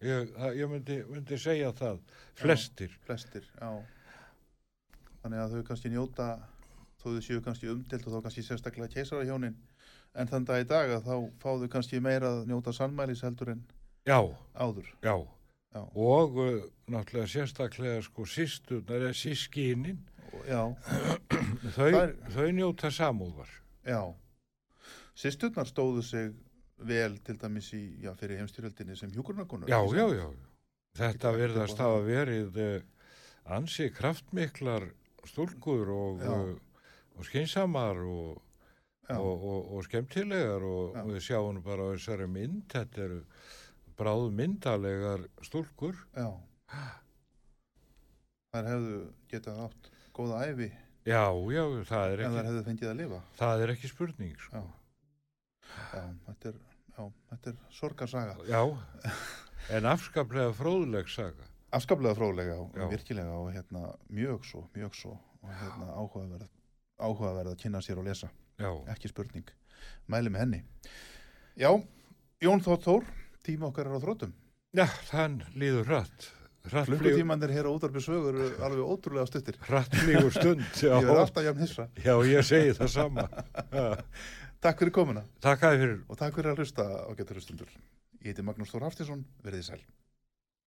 Speaker 2: Ég, það- ég myndi, myndi segja það, flestir.
Speaker 1: flestir, já. Þannig að þau kannski njóta, þó þau séu kannski umdilt og þá kannski sérstaklega keisarahjónin, en þann dag í dag að þá fá þau kannski meira að njóta sannmælis heldur en
Speaker 2: Já,
Speaker 1: áður.
Speaker 2: já.
Speaker 1: Já,
Speaker 2: Og uh, náttúrulega sérstaklega sko sístunar eða sískinin,
Speaker 1: og, já,
Speaker 2: þau,
Speaker 1: er-
Speaker 2: þau njóta samúðar.
Speaker 1: já. Sisturnar stóðu sig vel til dæmis í, já, fyrir heimstyrjöldinni sem hjúkurnakonur.
Speaker 2: Já, já, já. Þetta hafa
Speaker 1: það.
Speaker 2: verið uh, ansi kraftmiklar stúlkur og, uh, og skynsamar og, og, og, og skemmtilegar og við sjáum bara á þessari mynd, þetta eru bráð myndalegar stúlkur.
Speaker 1: já. Þær hefðu getað átt góða æfi
Speaker 2: Já, já, það er
Speaker 1: en þær
Speaker 2: ekki,
Speaker 1: hefðu fengið að lifa.
Speaker 2: það er ekki spurning. Sko.
Speaker 1: Já, já, þetta er, já, þetta er sorgarsaga.
Speaker 2: Já, en afskaplega fróðleg saga.
Speaker 1: Afskaplega fróðlega og
Speaker 2: Já.
Speaker 1: virkilega og hérna mjög svo, mjög svo og hérna áhugaverð, áhugaverð að kynna sér og lesa,
Speaker 2: Já,
Speaker 1: ekki spurning. Mæli með henni. Já, Jón Þótt Þór, tíma okkar er á þróttum.
Speaker 2: já þann líður hratt.
Speaker 1: Klukkutímanir hér á útarpi sögur alveg ótrúlega stuttir.
Speaker 2: hratt flýgur stund. Já,
Speaker 1: Ég verð alltaf jafn hissa.
Speaker 2: já, ég segi það sama.
Speaker 1: Takk fyrir komuna
Speaker 2: Takk að fyrir
Speaker 1: og takk fyrir að hlusta á getur hlustundur. Ég heiti Magnús Þór Haftinsson, verðið sæl.